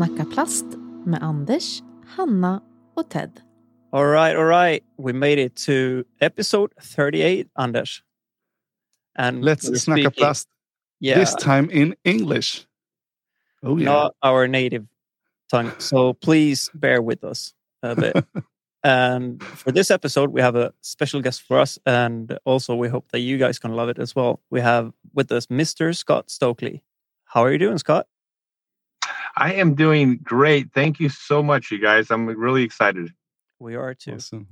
Let's snacka plast med Anders, Hanna och Ted. All right, all right. We made it to episode 38, Anders. And Let's we're snacka speaking- plast. Yeah, This time in English. Oh yeah. not our native tongue. So please bear with us a bit. and for this episode, we have a special guest for us. And also, we hope that you guys can love it as well. We have with us Mr. Scott Stokely. How are you doing, Scott? I am doing great. Thank you so much, you guys. I'm really excited. We are too. Awesome.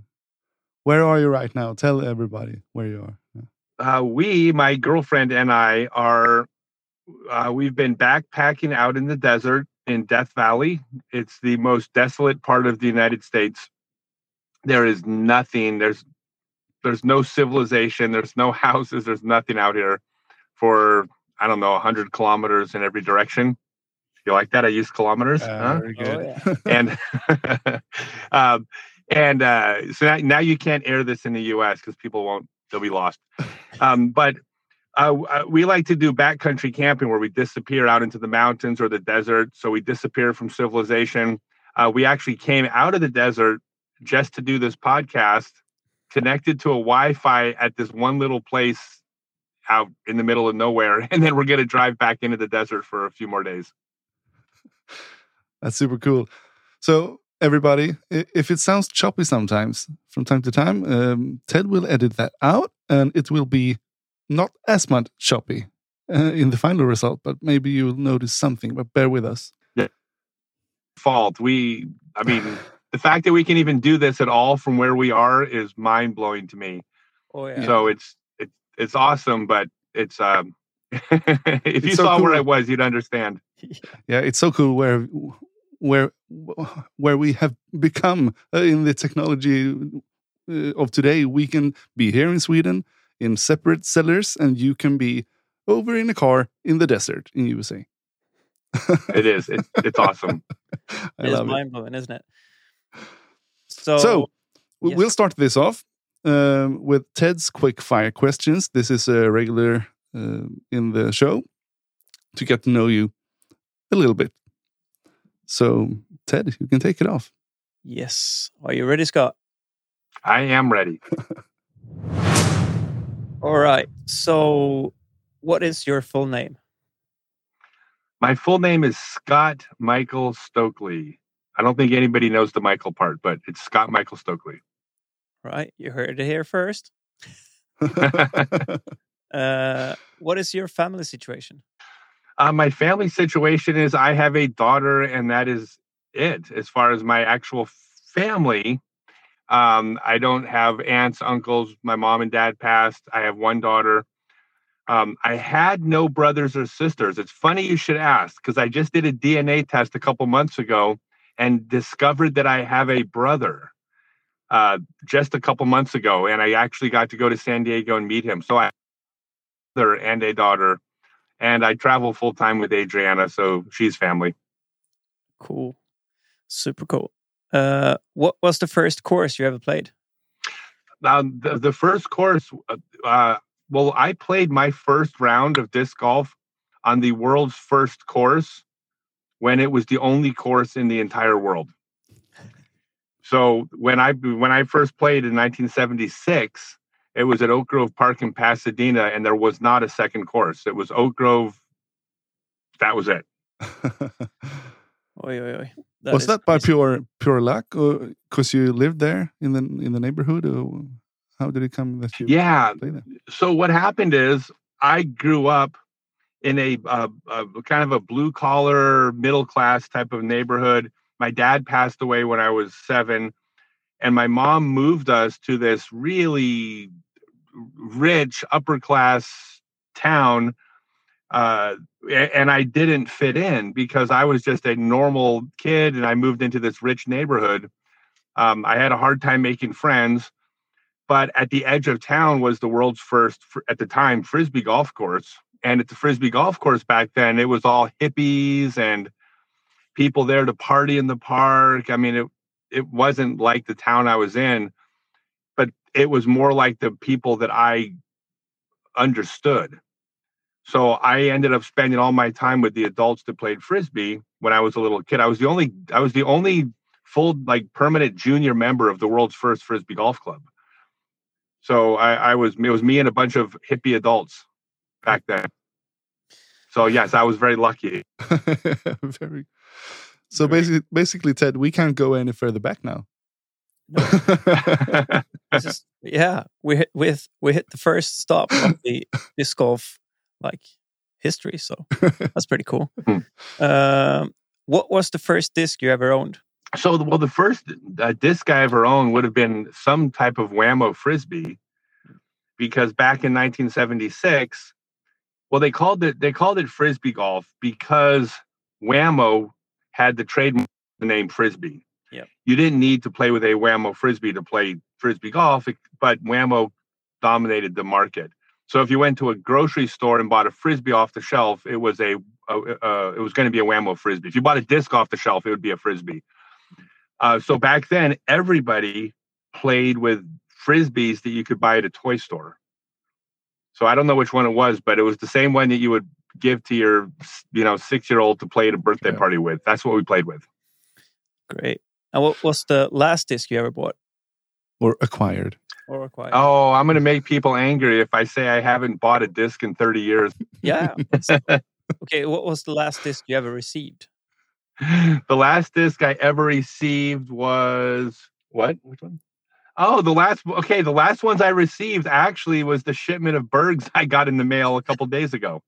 Where are you right now? Tell everybody where you are. Uh, we, my girlfriend and I, are uh, we've been backpacking out in the desert in Death Valley. It's the most desolate part of the United States. There is nothing. There's there's no civilization. There's no houses. There's nothing out here for I don't know 100 kilometers in every direction. You like that? I use kilometers. Uh, huh? Very Oh, good. and um, and uh, so now, now you can't air this in the U.S. because people won't; they'll be lost. Um, but uh, uh, we like to do backcountry camping where we disappear out into the mountains or the desert. So we disappear from civilization. Uh, we actually came out of the desert just to do this podcast, connected to a Wi-Fi at this one little place out in the middle of nowhere, and then we're going to drive back into the desert for a few more days. That's super cool. So, everybody, if it sounds choppy sometimes from time to time, um, Ted will edit that out and it will be not as much choppy uh, in the final result, but maybe you'll notice something. But bear with us. Yeah. fault. We, I mean, the fact that we can even do this at all from where we are is mind blowing to me. Oh, yeah. So it's it's it's awesome, but it's um, if you so saw where. I was, you'd understand. Yeah, it's so cool where where where we have become uh, in the technology uh, of today. We can be here in Sweden in separate cellars, and you can be over in a car in the desert in USA. It is. It's it's awesome. It is love it. mind blowing, isn't it? So, So, yes. we'll start this off um, with Ted's quick fire questions. This is a regular Uh, in the show to get to know you a little bit. So, Ted, you can take it off. yes. Are you ready, Scott? I am ready. All right. So, what is your full name? My full name is Scott Michael Stokely. I don't think anybody knows the Michael part, but it's Scott Michael Stokely. Right. You heard it here first. Uh, what is your family situation? Uh, my family situation is I have a daughter, and that is it. As far as my actual family, um, I don't have aunts, uncles. My mom and dad passed. I have one daughter. Um, I had no brothers or sisters. It's funny you should ask because I just did a DNA test a couple months ago and discovered that I have a brother uh, just a couple months ago, and I actually got to go to San Diego and meet him. So I brother and a daughter and I travel full time with Adriana, so she's family. Cool. Super cool. Uh, what was the first course you ever played? Now, the, the first course, uh, uh, well, I played my first round of disc golf on the world's first course when it was the only course in the entire world. So when I when I first played in 1976, it was at Oak Grove Park in Pasadena, and there was not a second course. It was Oak Grove. That was it. Oi, oi, oi. Was is that by crazy. pure pure luck, or because you lived there in the in the neighborhood, or how did it come that you Yeah, there? so what happened is I grew up in a, uh a kind of a blue collar middle class type of neighborhood. My dad passed away when I was seven, and my mom moved us to this really rich upper class town. Uh, and I didn't fit in because I was just a normal kid, and I moved into this rich neighborhood. Um, I had a hard time making friends but at the edge of town was the world's first at the time frisbee golf course and at the frisbee golf course back then it was all hippies and people there to party in the park i mean it it wasn't like the town i was in but it was more like the people that i understood So I ended up spending all my time with the adults that played frisbee when I was a little kid. I was the only I was the only full like permanent junior member of the world's first frisbee golf club. So I, I was it was me and a bunch of hippie adults back then. So yes, I was very lucky. very. So basically, basically, Ted, we can't go any further back now. This is- yeah, we hit with we hit the first stop of the disc golf like history. So that's pretty cool. Hmm. Um, what was the first disc you ever owned? So, well, the first uh, disc I ever owned would have been some type of Wham-O frisbee, because back in 1976, well, they called it they called it frisbee golf because Wham-O had the trademark the name frisbee. Yep. You didn't need to play with a Wham-O frisbee to play frisbee golf, but Wham-O dominated the market. So if you went to a grocery store and bought a frisbee off the shelf, it was a, a uh, it was going to be a Wham-O frisbee. If you bought a disc off the shelf, it would be a frisbee. Uh, so back then, everybody played with frisbees that you could buy at a toy store. So I don't know which one it was, but it was the same one that you would give to your, you know, six-year-old to play at a birthday Yeah. party with. That's what we played with. Great. And what was the last disc you ever bought or acquired. or acquired? Oh, I'm going to make people angry if I say I haven't bought a disc in 30 years. yeah. okay. What was the last disc you ever received? the last disc I ever received was what? Which one? Oh, the last. Okay, the last ones I received actually was the shipment of Bergs I got in the mail a couple days ago.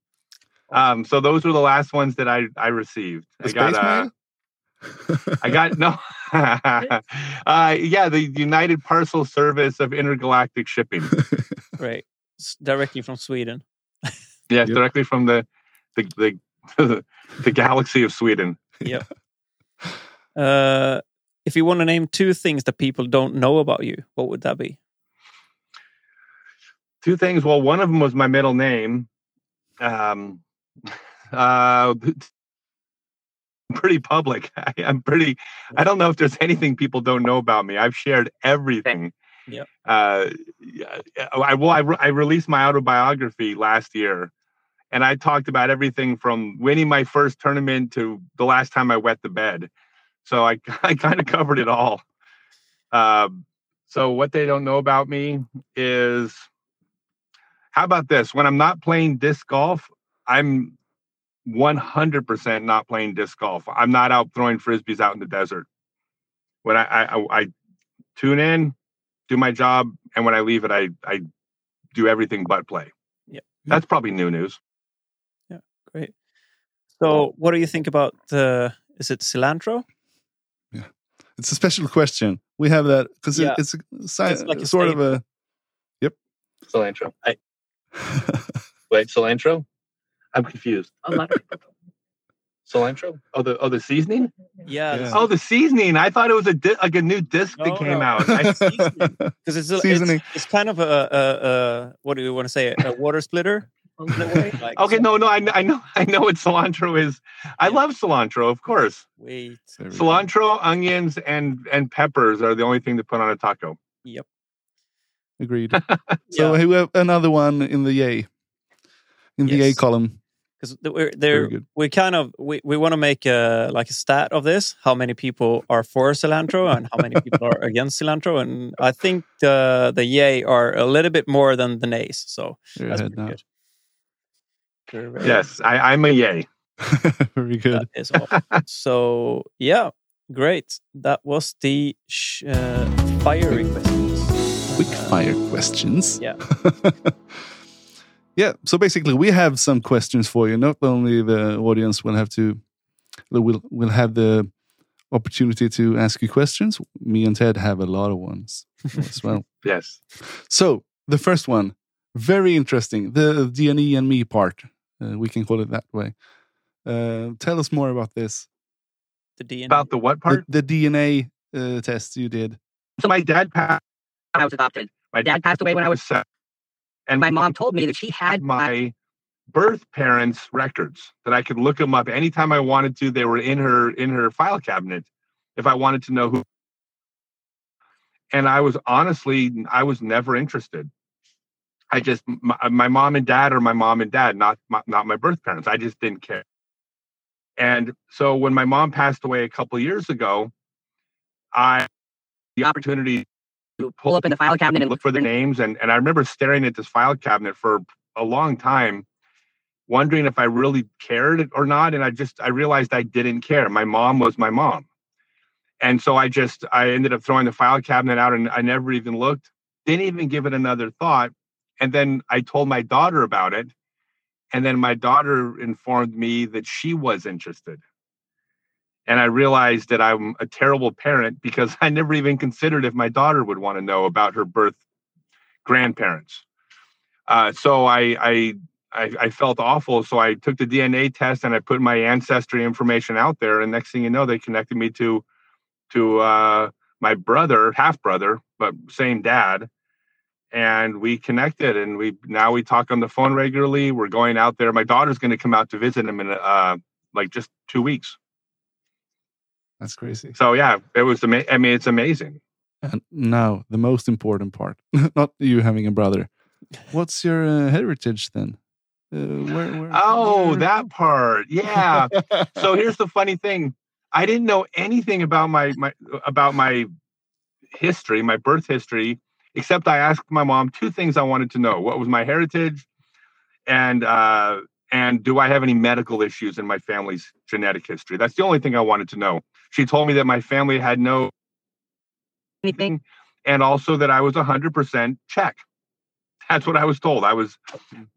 Um, so those were the last ones that I I received. The I got space uh, mail? I got no. uh, yeah, the United Parcel Service of Intergalactic Shipping. Right. S- Directly from Sweden. Yes, Yep. directly from the the the, the galaxy of Sweden. yeah. Uh, if you want to name two things that people don't know about you, what would that be? two things. Well, one of them was my middle name. Um, uh, pretty public. I, I'm pretty. I don't know if there's anything people don't know about me. I've shared everything. Uh, yeah, I well, I, re- I released my autobiography last year, and I talked about everything from winning my first tournament to the last time I wet the bed. So I I kind of covered it all. Um, so what they don't know about me is how about this? When I'm not playing disc golf, I'm 100% not playing disc golf. I'm not out throwing frisbees out in the desert. When I I, I, I tune in, do my job, and when I leave it, I I do everything but play. Yeah, That's probably new news. Yeah, great. So, what do you think about the? Is it cilantro? Yeah, it's a special question. We have that because Yeah. it's a si- It's like a sort of a. Yep. Cilantro. I, wait, cilantro? I'm confused. A lot of people don't. Cilantro? Oh, the oh the seasoning? Yeah. Yeah. Oh, the seasoning. I thought it was a di- like a new disc No, that came no. out. Because it's, a- it's Seasoning. it's kind of a, a, a what do you want to say? A water splitter. way? Like, okay, so- no, no, I, kn- I know, I know what cilantro is. I love cilantro, of course. Wait. There we go. Cilantro, onions, and and peppers are the only thing to put on a taco. Yep, agreed. So Yeah. we have another one in the yay, in the yay Yes. column. Because we're there we kind of we, we want to make a like a stat of this how many people are for cilantro and how many people are against cilantro and i think the the yay are a little bit more than the nays so You're that's pretty now. good Very, very Yes, I, I'm a yay. Very good. That is awesome. so yeah, great. That was the sh- uh, fiery questions. Quick Uh, fire questions. yeah. yeah. So basically, we have some questions for you. Not only the audience will have to, will will have the opportunity to ask you questions. Me and Ted have a lot of ones as well. Yes. So the first one, very interesting. The DNE and me part. Uh, we can call it that way. Uh, tell us more about this. The DNA. About the what The, part? the DNA uh, test you did. So my dad passed. I was adopted. My Dad passed away when I was, seven, and my mom told me that she had my, birth parents' records that I could look them up anytime I wanted to. They were in her in her file cabinet. If I wanted to know who, and I was honestly, I was never interested. I just my, my mom and dad are my mom and dad, not my, not my birth parents. I just didn't care. And so when my mom passed away a couple years ago, I the opportunity Pull up in the file cabinet and look for the names and and I remember staring at this file cabinet for a long time wondering if I really cared or not and I just I realized I didn't care. My mom was my mom. And so I just I ended up throwing the file cabinet out and I never even looked, didn't even give it another thought. And then I told my daughter about it and then my daughter informed me that she was interested. And I realized that I'm a terrible parent because I never even considered if my daughter would want to know about her birth grandparents. Uh, so I, I, I, I felt awful. So I took the DNA test and I put my ancestry information out there. And next thing you know, they connected me to, to uh, my brother, half brother, but same dad. And we connected, and we now we talk on the phone regularly. We're going out there. My daughter's going to come out to visit him in uh, like just two weeks. That's crazy. So yeah, it was amazing. I mean, it's amazing. And now the most important part, not you having a brother. What's your uh, heritage then? Uh, where, where, Oh, where- that part. Yeah. so here's the funny thing. I didn't know anything about my my about my history, my birth history, except I asked my mom two things I wanted to know. What was my heritage? And uh and do I have any medical issues in my family's genetic history? That's the only thing I wanted to know. She told me that my family had no anything. and also that I was 100% Czech. That's what I was told. I was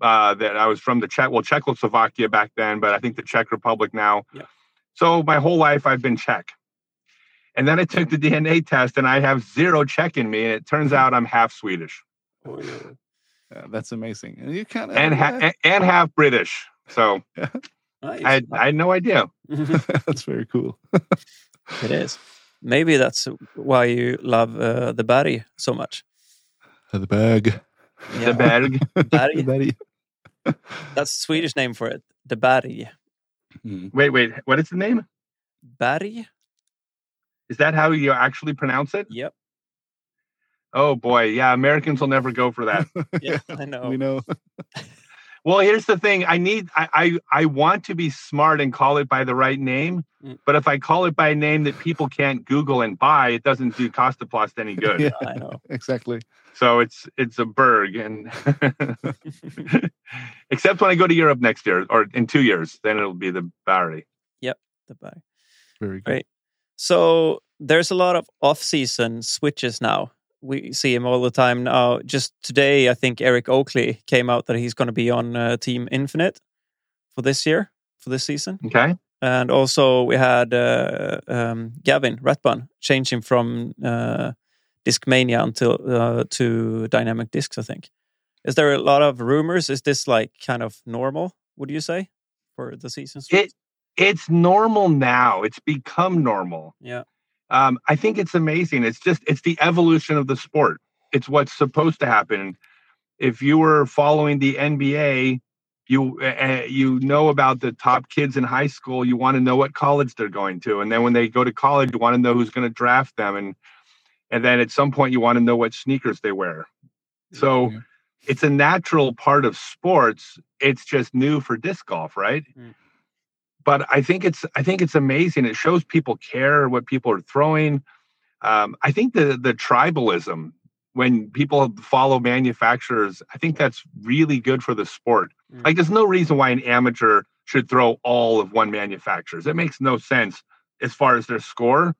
uh, that I was from the Czech, well, Czechoslovakia back then, but I think the Czech Republic now. Yeah. So my whole life I've been Czech. And then I took the DNA test and I have zero Czech in me, and it turns out I'm half Swedish Yeah, that's amazing. And you can't and ha- and- and half British. So Nice. I had, I had no idea. that's very cool. it is. Maybe that's why you love uh, the Barry so much. The bag. The Berg. Barry. The Barry. That's the Swedish name for it. The Barry. Mm. Wait, wait. What is the name? Barry? Is that how you actually pronounce it? Yep. Oh boy, yeah. Americans will never go for that. Yeah, I know. We know. Well, here's the thing. I need I, I I want to be smart and call it by the right name. Mm. But if I call it by a name that people can't Google and buy, it doesn't do Kastaplast any good. Yeah, I know. exactly. So it's it's a Berg, and except when I go to Europe next year or in two years, then it'll be the Barry. Yep, the Barry. Very good. Great. So there's a lot of off-season switches now. We see him all the time now. Just today, I think Eric Oakley came out that he's going to be on uh, Team Infinite for this year, for this season. Okay. And also we had uh, um, Gavin Rathbun changing from uh, Discmania until uh, to Dynamic Discs. I think. Is there a lot of rumors? Is this like kind of normal? Would you say for the season? It it's normal now. It's become normal. yeah. Um, I think it's amazing. It's just it's the evolution of the sport. It's what's supposed to happen. If you were following the NBA, you uh, you know about the top kids in high school. You want to know what college they're going to, and then when they go to college, you want to know who's going to draft them, and and then at some point you want to know what sneakers they wear. So Yeah. it's a natural part of sports. It's just new for disc golf, right? Mm. But I think it's I think it's amazing. It shows people care what people are throwing. Um, I think the the tribalism when people follow manufacturers, I think that's really good for the sport. Mm. Like, there's no reason why an amateur should throw all of one manufacturer's. It makes no sense as far as their score.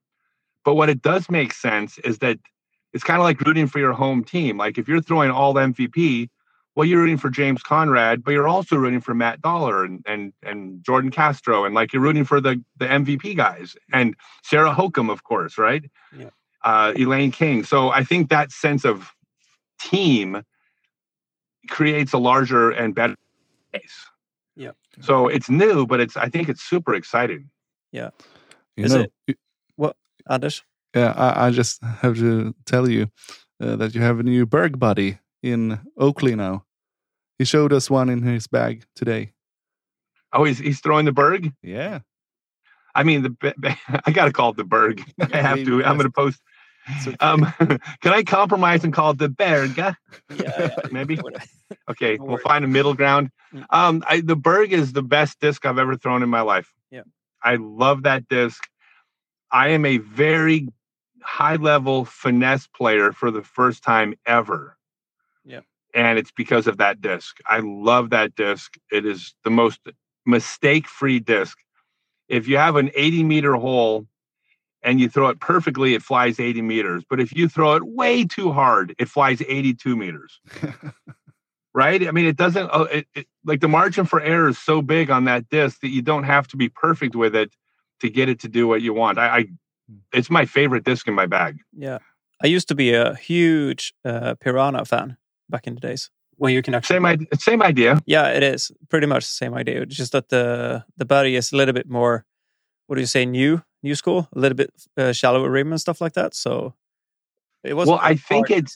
But what it does make sense is that it's kind of like rooting for your home team. Like if you're throwing all MVP, well, you're rooting for James Conrad, but you're also rooting for Matt Dollar and and and Jordan Castro, and like you're rooting for the the MVP guys and Sarah Hokom, of course, right? Yeah. Uh, Elaine King. So I think that sense of team creates a larger and better base. Yeah. So it's new, but it's I think it's super exciting. Yeah. You Is know, it- you- Anders? yeah, I, I just have to tell you uh, that you have a new Berg buddy in Oakley now. He showed us one in his bag today. Oh, he's he's throwing the Berg. Yeah. I mean, the I got to call it the Berg. I have to. I'm going to post. So- Um, can I compromise and call it the Berg? yeah, yeah, Maybe. Okay, we'll find a middle ground. Um, I, the Berg is the best disc I've ever thrown in my life. Yeah. I love that disc. I am a very high level finesse player for the first time ever. And it's because of that disc. I love that disc. It is the most mistake free disc. If you have an 80 meter hole and you throw it perfectly, it flies 80 meters. But if you throw it way too hard, it flies 82 meters right? I mean, it doesn't uh, it, it, like the margin for error is so big on that disc that you don't have to be perfect with it to get it to do what you want. I, I it's my favorite disc in my bag. Yeah, I used to be a huge uh, Piranha fan back in the days when you can actually. Same idea. Same idea. Yeah, it is pretty much the same idea. It's just that the the body is a little bit more. What do you say? New, new school, a little bit uh, shallower rim and stuff like that. So it was. Well, I think it's-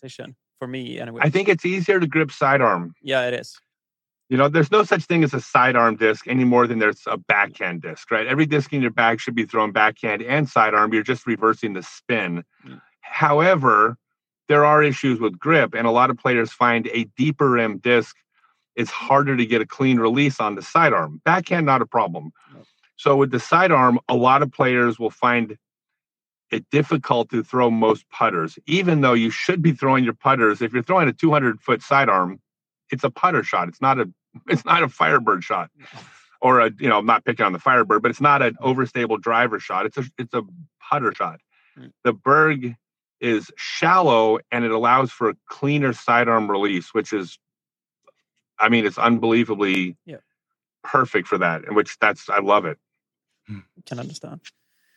for me anyway. I think it's easier to grip sidearm. yeah, it is. You know, there's no such thing as a sidearm disc any more than there's a backhand disc, right? Every disc in your bag should be thrown backhand and sidearm. You're just reversing the spin. Mm. However, there are issues with grip, and a lot of players find a deeper rim disc It's harder to get a clean release on the sidearm. Backhand, not a problem. So with the sidearm, a lot of players will find it difficult to throw most putters, even though you should be throwing your putters. If you're throwing a 200 foot sidearm, it's a putter shot. It's not a it's not a firebird shot or a you know I'm not picking on the firebird, but it's not an overstable driver shot. It's a it's a putter shot. The Berg is shallow and it allows for a cleaner sidearm release, which is I mean it's unbelievably Yeah. perfect for that. And which that's I love it. can understand.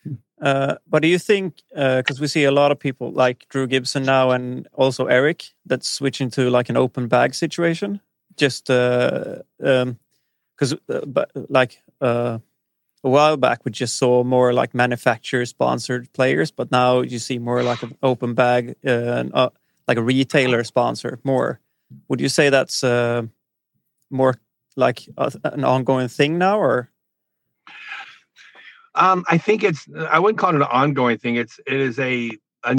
Hmm. Uh, but do you think, because we see a lot of people like Drew Gibson now and also Eric, that's switching to like an open bag situation, just because, um, 'cause, uh, but like uh, a while back we just saw more like manufacturer sponsored players, but now you see more like an open bag, uh, and, uh, like a retailer sponsor more. Would you say that's uh, more like a, an ongoing thing now, or Um, I think it's I wouldn't call it an ongoing thing. It's it is a, a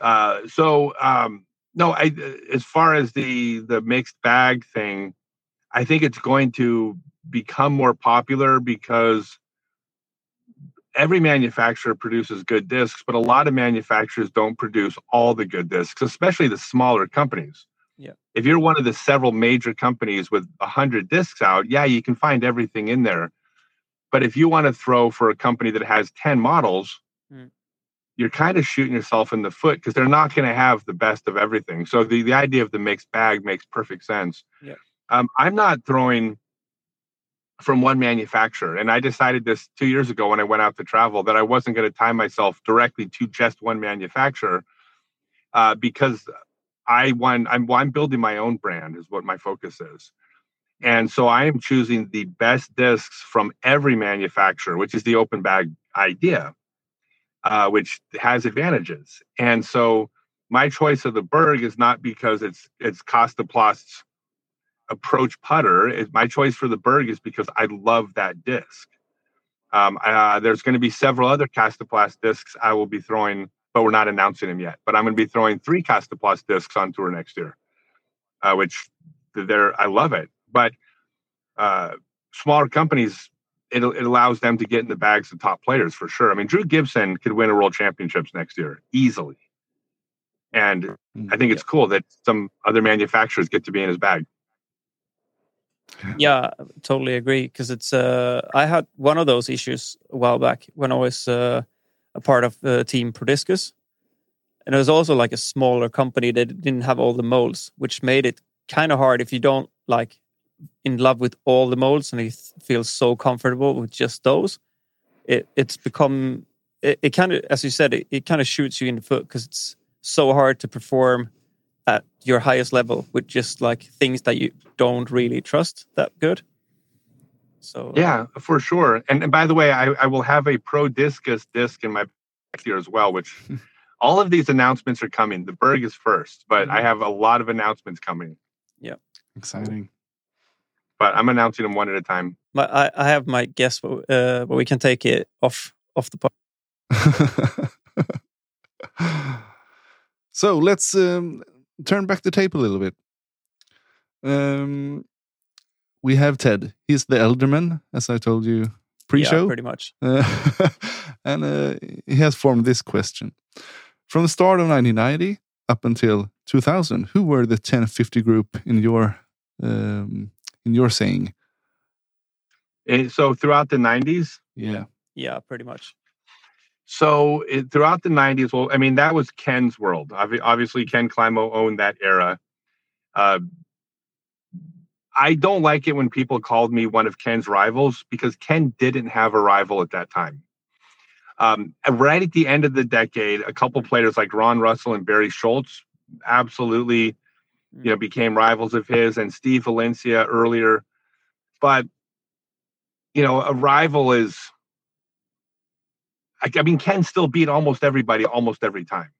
uh, so um, no. I as far as the the mixed bag thing, I think it's going to become more popular because every manufacturer produces good discs, but a lot of manufacturers don't produce all the good discs, especially the smaller companies. Yeah. If you're one of the several major companies with a hundred discs out, yeah, you can find everything in there. But if you want to throw for a company that has 10 models, Mm. you're kind of shooting yourself in the foot because they're not going to have the best of everything. So the, the idea of the mixed bag makes perfect sense. Yeah. Um, I'm not throwing from one manufacturer. And I decided this two years ago when I went out to travel that I wasn't going to tie myself directly to just one manufacturer uh, because I want, I'm, I'm building my own brand, is what my focus is. And so I am choosing the best discs from every manufacturer, which is the open bag idea, uh, which has advantages. And so my choice of the Berg is not because it's it's Kastaplast's approach putter. It, my choice for the Berg is because I love that disc. Um, uh, there's going to be several other Kastaplast discs I will be throwing, but we're not announcing them yet. But I'm going to be throwing three Kastaplast discs on tour next year, uh, which they're I love it. But uh, smaller companies, it, it allows them to get in the bags of top players for sure. I mean, Drew Gibson could win a World Championships next year easily, and I think it's cool that some other manufacturers get to be in his bag. Yeah totally agree because it's uh i had one of those issues a while back when i was uh, a part of uh, team prodiscus. And it was also like a smaller company. That didn't have all the molds which made it kind of hard if you don't like in love with all the molds and you feel so comfortable with just those it it's become it, it kind of as you said it, it kind of shoots you in the foot because it's so hard to perform at your highest level with just like things that you don't really trust that good. So Yeah, for sure. And, and by the way, I, I will have a Pro Discus disc in my back here as well, which all of these announcements are coming. The Berg is first, but I have a lot of announcements coming. Yeah. Exciting. But I'm announcing them one at a time. my, I, I have my guess, but, uh, but we can take it off off the pod. so let's um, turn back the tape a little bit. Um, we have Ted. He's the elderman, as I told you pre-show. Yeah, pretty much. Uh, and uh, he has formed this question. From the start of 1990 up until 2000, who were the 1050 group in your um, in your saying? And so throughout the 90s, Yeah. Yeah, pretty much. So it, throughout the 90s, well, I mean, that was Ken's world. Obviously, Ken Climo owned that era. Uh, I don't like it when people called me one of Ken's rivals because Ken didn't have a rival at that time. Um, right at the end of the decade, a couple players like Ron Russell and Barry Schultz absolutely, you know, became rivals of his, and Steve Valencia earlier. But you know, a rival is I, I mean, Ken still beat almost everybody almost every time.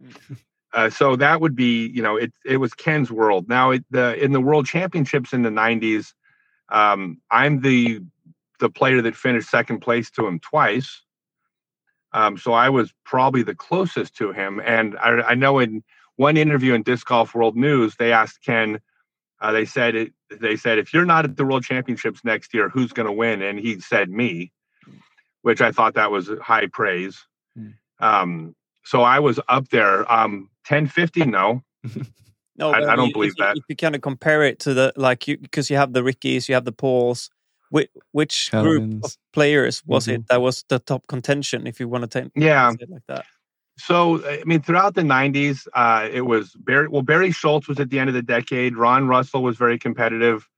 Uh, so that would be, you know, it it was Ken's world. Now, it, the in the World Championships in the '90s, um, I'm the the player that finished second place to him twice. Um, so I was probably the closest to him. And I, I know in one interview in Disc Golf World News, they asked Ken. Uh, they said it, they said if you're not at the World Championships next year, who's going to win? And he said me which I thought that was high praise. Mm. Um, so I was up there. Um, 1050, no. No, I- I don't mean, believe if that. If you kind of compare it to the like you because you have the Rickies, you have the Pauls. Which, which group of players was Mhm. it that was the top contention? If you want to take Yeah. it like that. So I mean, throughout the 90s, uh, it was Barry. Well, Barry Schultz was at the end of the decade. Ron Russell was very competitive.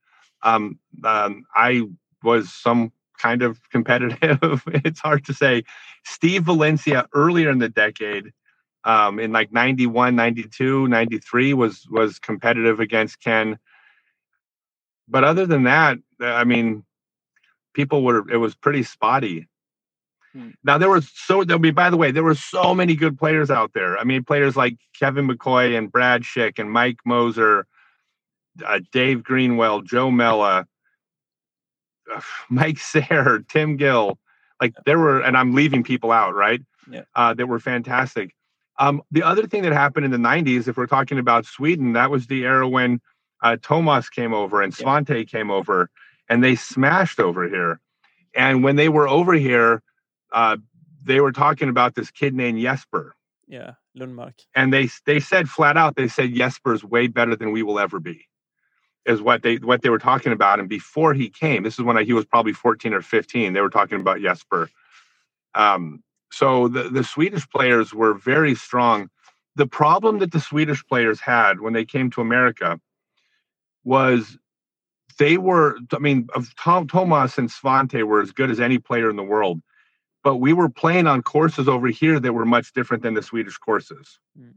Um, um, I was some kind of competitive. it's hard to say. Steve Valencia earlier in the decade, um, in like 91, 92, 93 was was competitive against Ken. But other than that, I mean, people were it was pretty spotty. Hmm. Now there was so there'll be by the way, there were so many good players out there. I mean, players like Kevin McCoy and Brad Schick and Mike Moser, uh, Dave Greenwell, Joe Mella, uh, Mike Sayre, Tim Gill. Like there were, and I'm leaving people out, right? Yeah. Uh, that were fantastic. Um, the other thing that happened in the 90s, if we're talking about Sweden, that was the era when uh, Tomas came over and Yeah. Svante came over, and they smashed over here. And when they were over here, uh, they were talking about this kid named Jesper, Yeah, Lundmark. and they they said flat out, they said Jesper's way better than we will ever be, is what they what they were talking about. And before he came, this is when I, he was probably 14 or 15. They were talking about Jesper. Um, so the the Swedish players were very strong. The problem that the Swedish players had when they came to America was they were, I mean, Tom Tomas and Svante were as good as any player in the world, but we were playing on courses over here that were much different than the Swedish courses. Mm.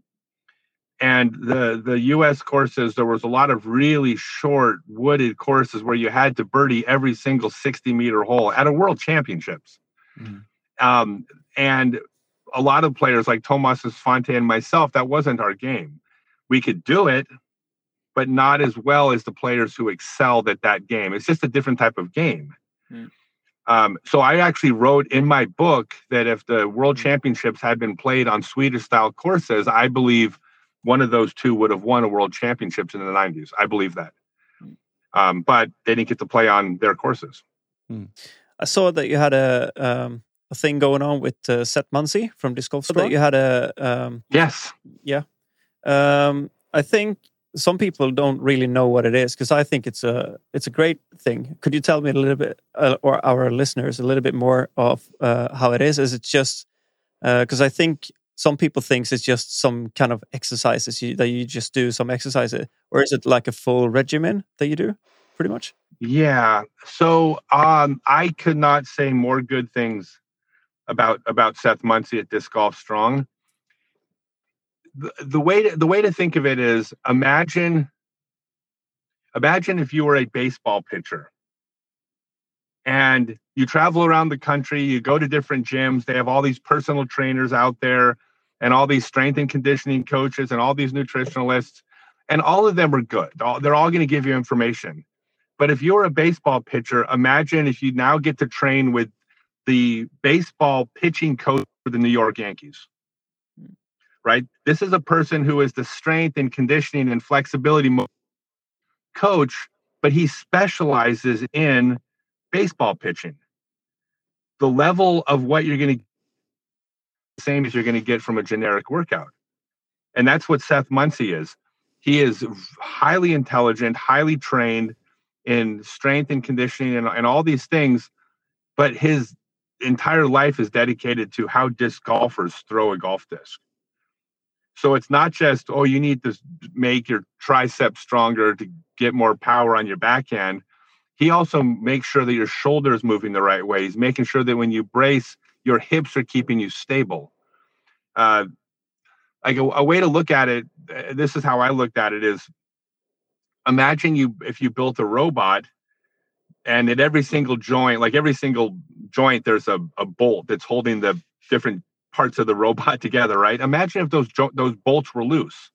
And the the U.S. courses, there was a lot of really short wooded courses where you had to birdie every single sixty meter hole at a World Championships. Mm. Um, and a lot of players like Tomas Svante and myself, that wasn't our game. We could do it, but not as well as the players who excelled at that game. It's just a different type of game. Mm. Um, so I actually wrote in my book that if the World Mm. Championships had been played on Swedish style courses, I believe one of those two would have won a World Championships in the 90s. I believe that. Mm. Um, but they didn't get to play on their courses. I saw that you had a um, a thing going on with uh, Seth Munsey from Disc Golf Strong. You had a um, Yes. um, I think some people don't really know what it is because I think it's a it's a great thing. Could you tell me a little bit, uh, or our listeners, a little bit more of uh, how it is? Is it just because I think some people thinks it's just some kind of exercises you, that you just do some exercises, or is it like a full regimen that you do, pretty much? Yeah. So um, I could not say more good things about about Seth Munsey at Disc Golf Strong. The, the way to, the way to think of it is imagine imagine if you were a baseball pitcher and you travel around the country, you go to different gyms, they have all these personal trainers out there and all these strength and conditioning coaches and all these nutritionalists and all of them are good. They're all going to give you information. But if you're a baseball pitcher, imagine if you now get to train with the baseball pitching coach for the New York Yankees. Hmm. right? This is a person who is the strength and conditioning and flexibility coach, but he specializes in baseball pitching. The level of what you're going to same as you're going to get from a generic workout. And that's what Seth Munsey is. He is highly intelligent, highly trained in strength and conditioning and, and all these things, but his entire life is dedicated to how disc golfers throw a golf disc. So it's not just, oh, you need to make your triceps stronger to get more power on your backhand. He also makes sure that your shoulder is moving the right way. He's making sure that when you brace, your hips are keeping you stable. Uh, like a, a way to look at it, uh, this is how I looked at it is imagine you if you built a robot and at every single joint, like every single joint, there's a, a bolt that's holding the different parts of the robot together, right? Imagine if those jo- those bolts were loose.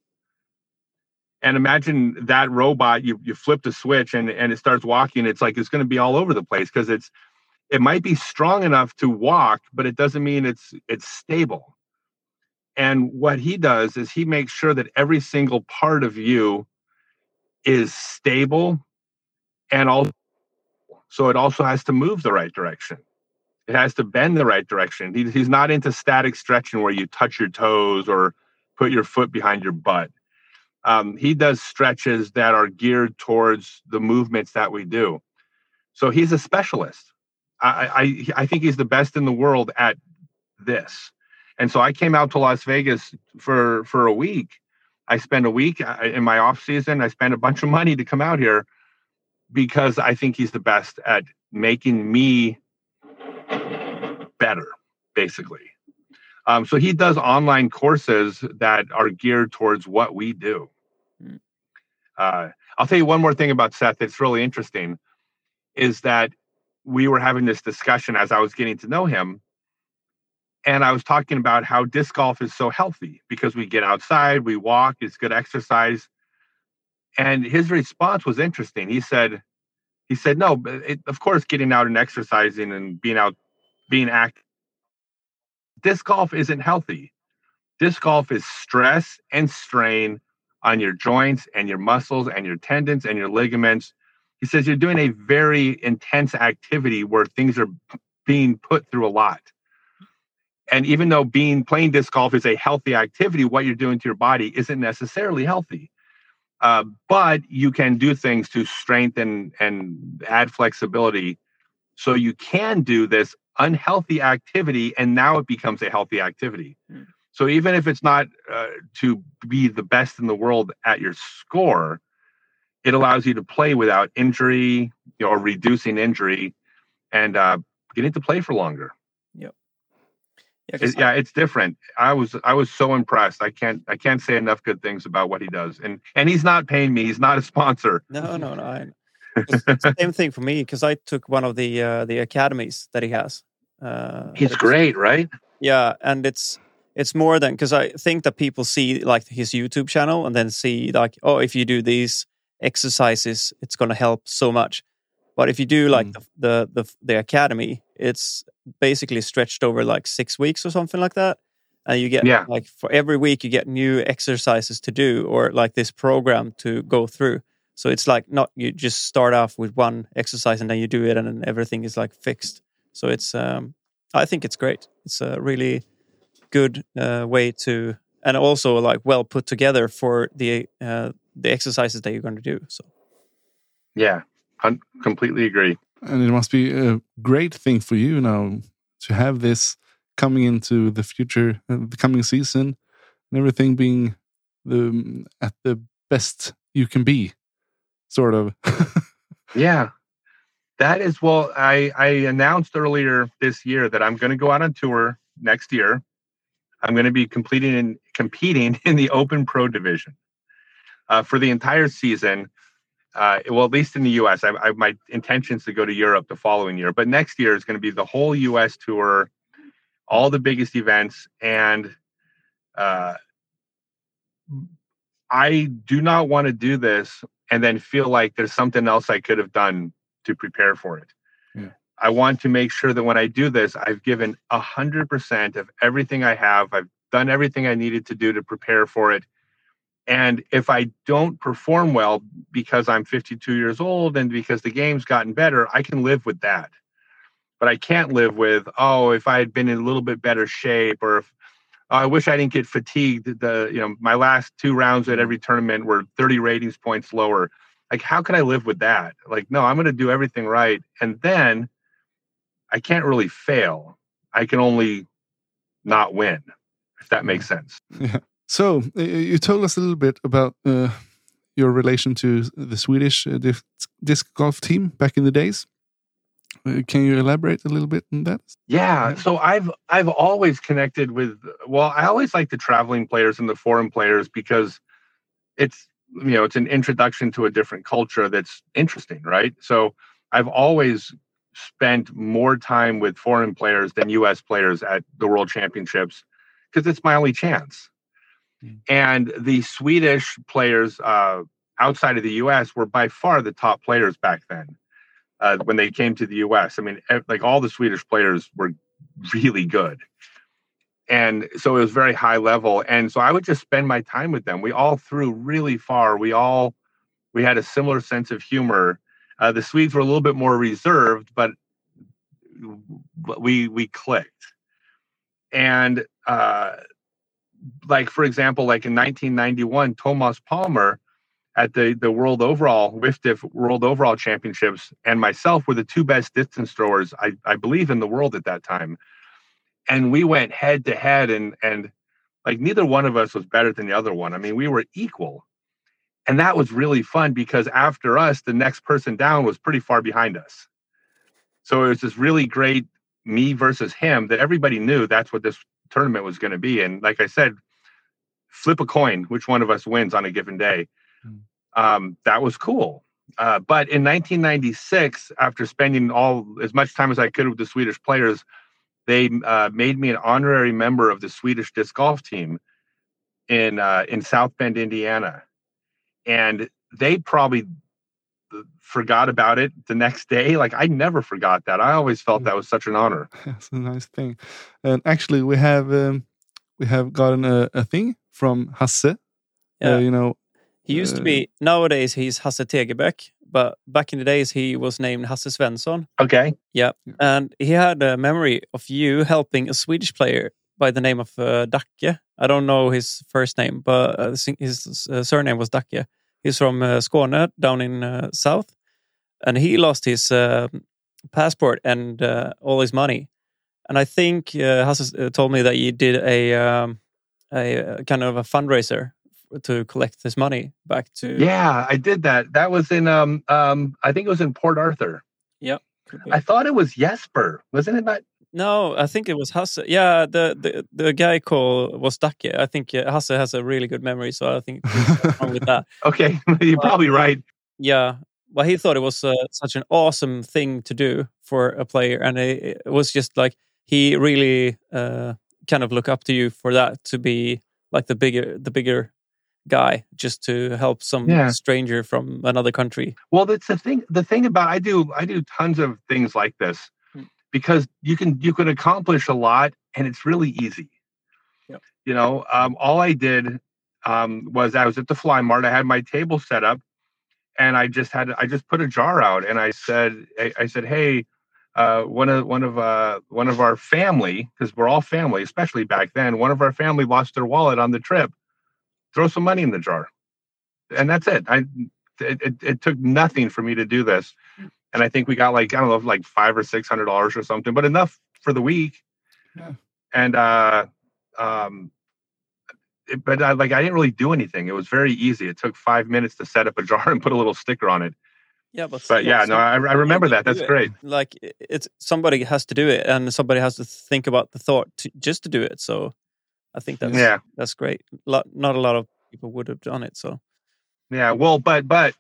And imagine that robot, you you flip the switch and and it starts walking. It's like it's going to be all over the place because it's it might be strong enough to walk, but it doesn't mean it's it's stable. And what he does is he makes sure that every single part of you is stable and all so it also has to move the right direction it has to bend the right direction he, he's not into static stretching where you touch your toes or put your foot behind your butt um, he does stretches that are geared towards the movements that we do so he's a specialist I, I, I think he's the best in the world at this and so i came out to las vegas for for a week I spend a week in my off season. I spend a bunch of money to come out here because I think he's the best at making me better, basically. Um, so he does online courses that are geared towards what we do. Uh, I'll tell you one more thing about Seth that's really interesting is that we were having this discussion as I was getting to know him and I was talking about how disc golf is so healthy because we get outside, we walk, it's good exercise. And his response was interesting. He said, he said, no, it, of course, getting out and exercising and being out, being active. Disc golf isn't healthy. Disc golf is stress and strain on your joints and your muscles and your tendons and your ligaments. He says you're doing a very intense activity where things are being put through a lot and even though being playing disc golf is a healthy activity, what you're doing to your body isn't necessarily healthy. Uh, but you can do things to strengthen and add flexibility. So you can do this unhealthy activity, and now it becomes a healthy activity. Mm. So even if it's not uh, to be the best in the world at your score, it allows you to play without injury you know, or reducing injury and uh, getting to play for longer. Yeah, it, yeah, it's different. I was I was so impressed. I can't I can't say enough good things about what he does. And and he's not paying me. He's not a sponsor. No, no, no. I, it's, it's the same thing for me because I took one of the uh, the academies that he has. Uh, he's great, right? Yeah, and it's it's more than because I think that people see like his YouTube channel and then see like oh if you do these exercises it's going to help so much. But if you do like mm. the, the, the the academy, it's basically stretched over like six weeks or something like that, and you get yeah. like for every week you get new exercises to do or like this program to go through. So it's like not you just start off with one exercise and then you do it and then everything is like fixed. So it's um I think it's great. It's a really good uh, way to and also like well put together for the uh, the exercises that you're going to do. So yeah, I completely agree. And it must be a great thing for you now to have this coming into the future, uh, the coming season, and everything being the at the best you can be, sort of. yeah, that is well. I I announced earlier this year that I'm going to go out on tour next year. I'm going to be completing and competing in the Open Pro division uh, for the entire season uh, well, at least in the U.S. I, I, my intentions to go to Europe the following year, but next year is going to be the whole U.S. tour, all the biggest events, and uh, I do not want to do this and then feel like there's something else I could have done to prepare for it. I want to make sure that when I do this, I've given a hundred percent of everything I have. I've done everything I needed to do to prepare for it. And if I don't perform well because I'm 52 years old and because the game's gotten better, I can live with that. But I can't live with, oh, if I had been in a little bit better shape or if oh, I wish I didn't get fatigued. The you know, my last two rounds at every tournament were 30 ratings points lower. Like, how can I live with that? Like, no, I'm gonna do everything right. And then I can't really fail. I can only not win, if that makes sense. Yeah. So you told us a little bit about uh, your relation to the Swedish uh, disc, disc golf team back in the days. Uh, can you elaborate a little bit on that? Yeah, so I've I've always connected with well, I always like the traveling players and the foreign players because it's you know, it's an introduction to a different culture that's interesting, right? So I've always spent more time with foreign players than US players at the World Championships because it's my only chance. Mm. And the Swedish players uh, outside of the US were by far the top players back then uh, when they came to the US. I mean, like all the Swedish players were really good. And so it was very high level. And so I would just spend my time with them. We all threw really far. We all, we had a similar sense of humor. Uh, the Swedes were a little bit more reserved, but we we clicked. And uh, like for example, like in 1991, Tomas Palmer at the the World Overall WFDF World Overall Championships and myself were the two best distance throwers I, I believe in the world at that time. And we went head to head and and like neither one of us was better than the other one. I mean, we were equal. And that was really fun because after us, the next person down was pretty far behind us. So it was this really great me versus him that everybody knew that's what this tournament was going to be. And like I said, flip a coin, which one of us wins on a given day. Mm. Um, that was cool. Uh, but in 1996, after spending all as much time as I could with the Swedish players, they uh, made me an honorary member of the Swedish disc golf team in uh, in South Bend, Indiana, and they probably forgot about it the next day. Like I never forgot that. I always felt that was such an honor. That's a nice thing. And actually, we have um, we have gotten a, a thing from Hasse. Uh, yeah, uh, you know, he used uh, to be. Nowadays, he's Hasse Tegebäck, but back in the days, he was named Hasse Svensson. Okay. Yeah, and he had a memory of you helping a Swedish player by the name of uh, Dacke. I don't know his first name, but uh, his uh, surname was Dacke. He's from uh, Skåne, down in uh, south, and he lost his uh, passport and uh, all his money. And I think uh, Hasse uh, told me that he did a um, a uh, kind of a fundraiser to collect his money back to. Yeah, I did that. That was in um um I think it was in Port Arthur. Yep. I thought it was Jesper. Wasn't it that? No, I think it was Hasse. Yeah, the the, the guy called was Dacke. I think uh, Hasse has a really good memory, so I think wrong with that. Okay, you're probably right. Yeah, well, he thought it was uh, such an awesome thing to do for a player, and it, it was just like he really uh, kind of look up to you for that to be like the bigger the bigger guy just to help some yeah. stranger from another country. Well, that's the thing. The thing about I do I do tons of things like this because you can you can accomplish a lot and it's really easy. Yep. You know, um, all I did um, was I was at the Fly Mart. I had my table set up, and I just had I just put a jar out, and I said I, I said, hey. Uh, one of one of uh, one of our family, because we're all family, especially back then. One of our family lost their wallet on the trip. Throw some money in the jar, and that's it. I it, it, it took nothing for me to do this and I think we got like I don't know, like five or six hundred dollars or something, but enough for the week. Yeah. And uh, um, it, but I, like I didn't really do anything. It was very easy. It took five minutes to set up a jar and put a little sticker on it. Yeah, but, but yeah, no, I, I remember that. That's great. Like it's somebody has to do it, and somebody has to think about the thought to, just to do it. So I think that's yeah, that's great. Not a lot of people would have done it. So yeah, well, but but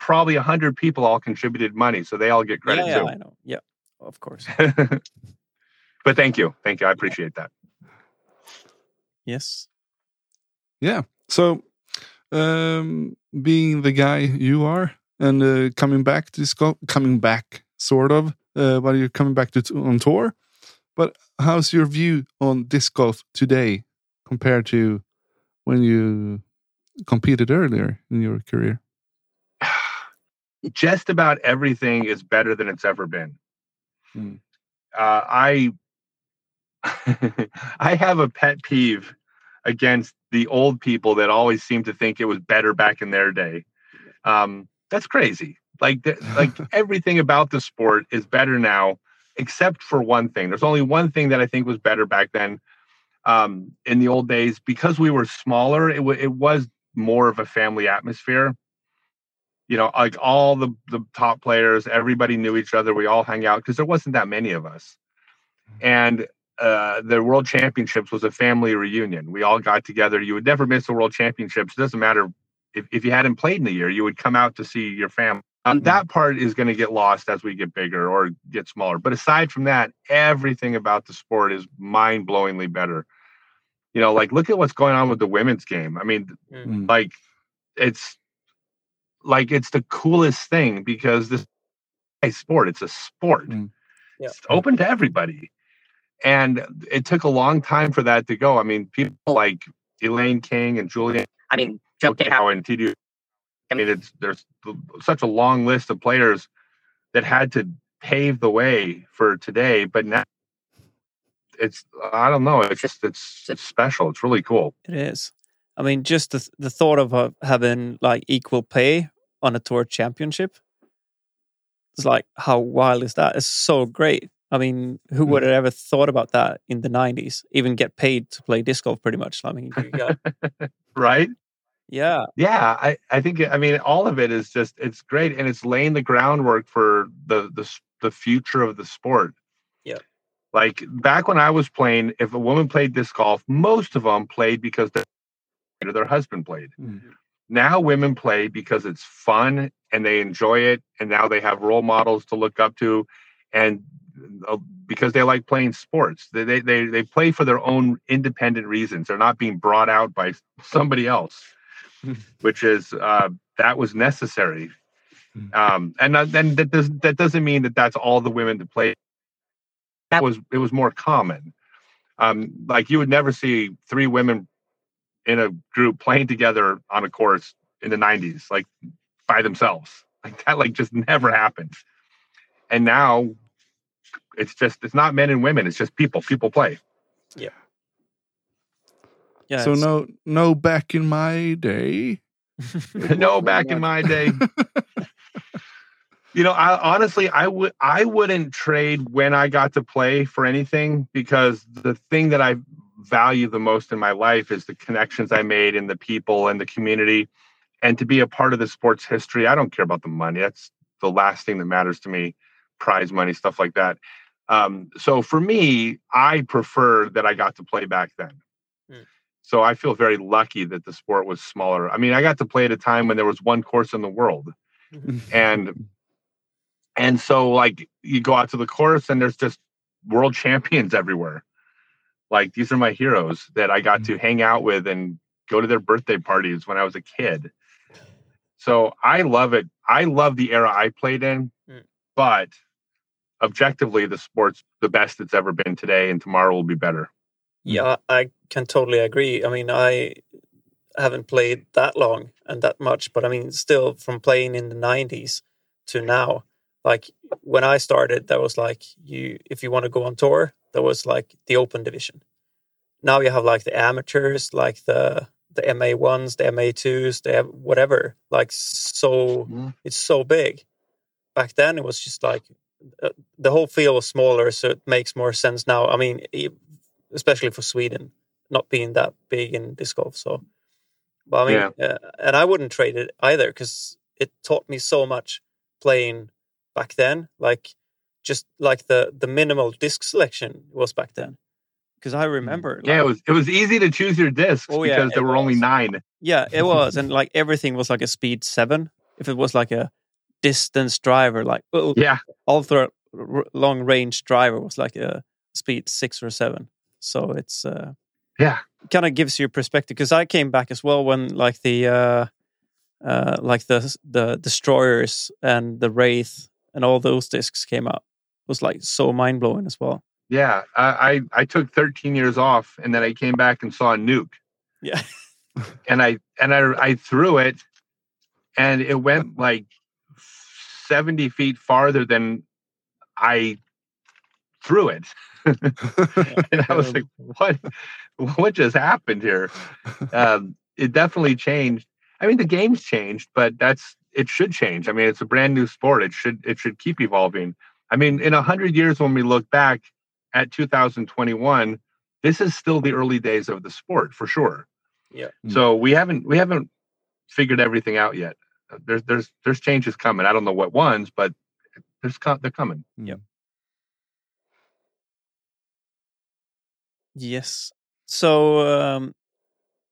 probably a hundred people all contributed money, so they all get credit yeah, too. I know. Yeah, of course. but thank you, thank you. I appreciate that. Yes. Yeah. So, um, being the guy you are, and uh, coming back to this golf coming back sort of, uh, while you're coming back to on tour. But how's your view on disc golf today compared to when you competed earlier in your career? Just about everything is better than it's ever been. Hmm. Uh, I I have a pet peeve against the old people that always seem to think it was better back in their day. Um, that's crazy. Like th- like everything about the sport is better now, except for one thing. There's only one thing that I think was better back then. Um, in the old days, because we were smaller, it, w- it was more of a family atmosphere you know, like all the the top players, everybody knew each other. We all hung out because there wasn't that many of us. And uh, the World Championships was a family reunion. We all got together. You would never miss the World Championships. It doesn't matter if, if you hadn't played in the year, you would come out to see your family. Um, that part is going to get lost as we get bigger or get smaller. But aside from that, everything about the sport is mind blowingly better. You know, like look at what's going on with the women's game. I mean, Mm. like it's like it's the coolest thing because this a sport it's a sport Mm. Yeah. it's open to everybody and it took a long time for that to go i mean people like elaine king and julian I mean, Joe K. Cow and TD. I mean, it's there's such a long list of players that had to pave the way for today, but now it's I don't know. It's just it's it's special. It's really cool. It is. I mean, just the the thought of uh, having like equal pay on a tour championship. It's like how wild is that? It's so great. I mean, who would have ever thought about that in the '90s? Even get paid to play disc golf, pretty much. I mean, Right? yeah, Yeah, I, I think I mean all of it is just it's great and it's laying the groundwork for the the the future of the sport. Yeah. Like back when I was playing, if a woman played disc golf, most of them played because their, or their husband played. Mm. Now women play because it's fun and they enjoy it, and now they have role models to look up to, and uh, because they like playing sports, they they they, they play for their own independent reasons. They're not being brought out by somebody else which is uh, that was necessary. Mm. Um, and then that does that doesn't mean that that's all the women that play. That was it was more common. Um, like you would never see three women in a group playing together on a course in the '90s, like by themselves. Like that, like just never happened. And now it's just it's not men and women. It's just people. People play. yeah. Yeah, so no, no. Back in my day, no, back in my day. you know, I honestly, I would, I wouldn't trade when I got to play for anything because the thing that I value the most in my life is the connections I made and the people and the community, and to be a part of the sports history. I don't care about the money; that's the last thing that matters to me. Prize money, stuff like that. Um, so for me, I prefer that I got to play back then. Hmm. So I feel very lucky that the sport was smaller. I mean, I got to play at a time when there was one course in the world and and so like you go out to the course and there's just world champions everywhere like these are my heroes that i got to hang out with and go to their birthday parties when i was a kid so i love it i love the era i played in Mm. but objectively the sport's the best it's ever been today and tomorrow will be better Yeah, I can totally agree. I mean, I haven't played that long and that much, but I mean, still from playing in the 90s to now, like when I started, there was like you, if you want to go on tour, there was like the open division. Now you have like the amateurs, like the the MA ones, the MA twos, they have whatever. Like so, it's so big. Back then, it was just like uh, the whole field was smaller, so it makes more sense now. I mean, especially for Sweden, not being that big in disc golf. So, but I mean, uh, and I wouldn't trade it either because it taught me so much playing back then. Like just like the the minimal disc selection was back then. Because I remember, yeah it was it was easy to choose your discs Oh, yeah, because there it were only nine Yeah, it was, and like everything was like a speed seven. If it was like a distance driver, like oh, yeah ultra r- long range driver was like a speed six or seven. So it's uh, yeah kind of gives you perspective. Because I came back as well when like the uh, uh, like the the destroyers and the wraith and all those discs came out. Was like so mind blowing as well. Yeah, I, I I took 13 years off, and then I came back and saw a nuke, Yeah. and I and I I threw it, and it went like 70 feet farther than I threw it, and I was like, what what just happened here? Um, it definitely changed. I mean, the game's changed, but that's it should change. I mean, it's a brand new sport. It should it should keep evolving. I mean, in a hundred years, when we look back at 2021, this is still the early days of the sport for sure. Yeah. Mm. So we haven't we haven't figured everything out yet. Uh, There's there's there's changes coming. I don't know what ones, but there's they're coming. Yeah. Yes. So um,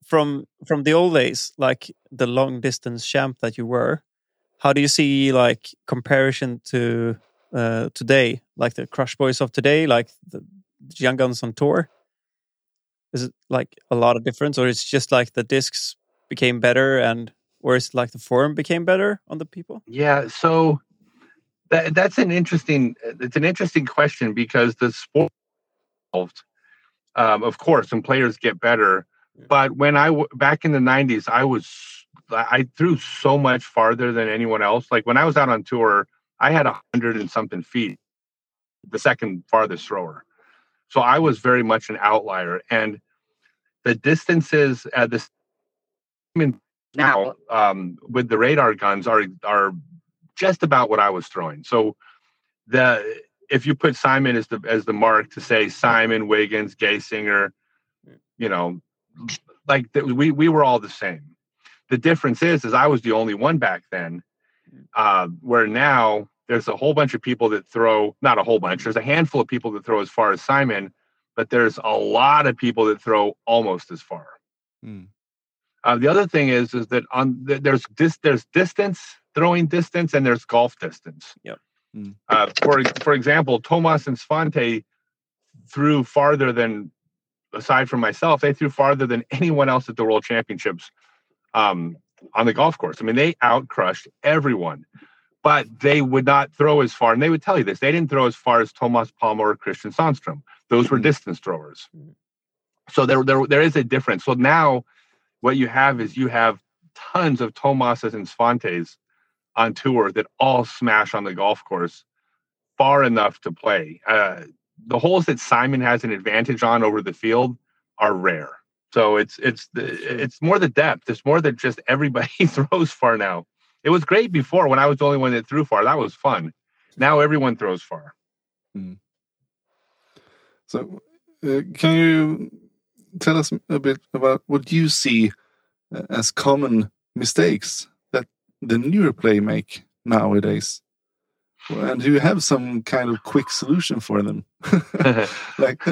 from from the old days, like the long distance champ that you were, how do you see like comparison to uh, today, like the Crush Boys of today, like the Young Guns on tour? Is it like a lot of difference, or it's just like the discs became better, and or is it like the form became better on the people? Yeah, so that that's an interesting it's an interesting question because the sport evolved. Um, of course, and players get better. But when I w- back in the '90s, I was I threw so much farther than anyone else. Like when I was out on tour, I had a hundred and something feet, the second farthest thrower. So I was very much an outlier, and the distances at the now um, with the radar guns are are just about what I was throwing. So the if you put Simon as the as the mark to say Simon Wiggins, Gaysinger, you know, like that we we were all the same. The difference is is I was the only one back then, uh, where now there's a whole bunch of people that throw not a whole bunch. There's a handful of people that throw as far as Simon, but there's a lot of people that throw almost as far. Mm. Uh, the other thing is is that on th- there's dis- there's distance throwing distance and there's golf distance. Yep. Mm. Uh, for for example, Tomas and Svante threw farther than aside from myself, they threw farther than anyone else at the World Championships um, on the golf course. I mean, they outcrushed everyone, but they would not throw as far. And they would tell you this: they didn't throw as far as Tomas Palmer or Christian Sandstrom. Those were Mhm. distance throwers. Mhm. So there, there, there is a difference. So now, what you have is you have tons of Tomases and Svantes on tour that all smash on the golf course far enough to play. Uh, the holes that Simon has an advantage on over the field are rare. So it's it's the, it's more the depth. It's more that just everybody throws far now. It was great before when I was the only one that threw far. That was fun. Now everyone throws far. So, uh, can you tell us a bit about what you see uh, as common mistakes that the newer play make nowadays? And do you have some kind of quick solution for them? like,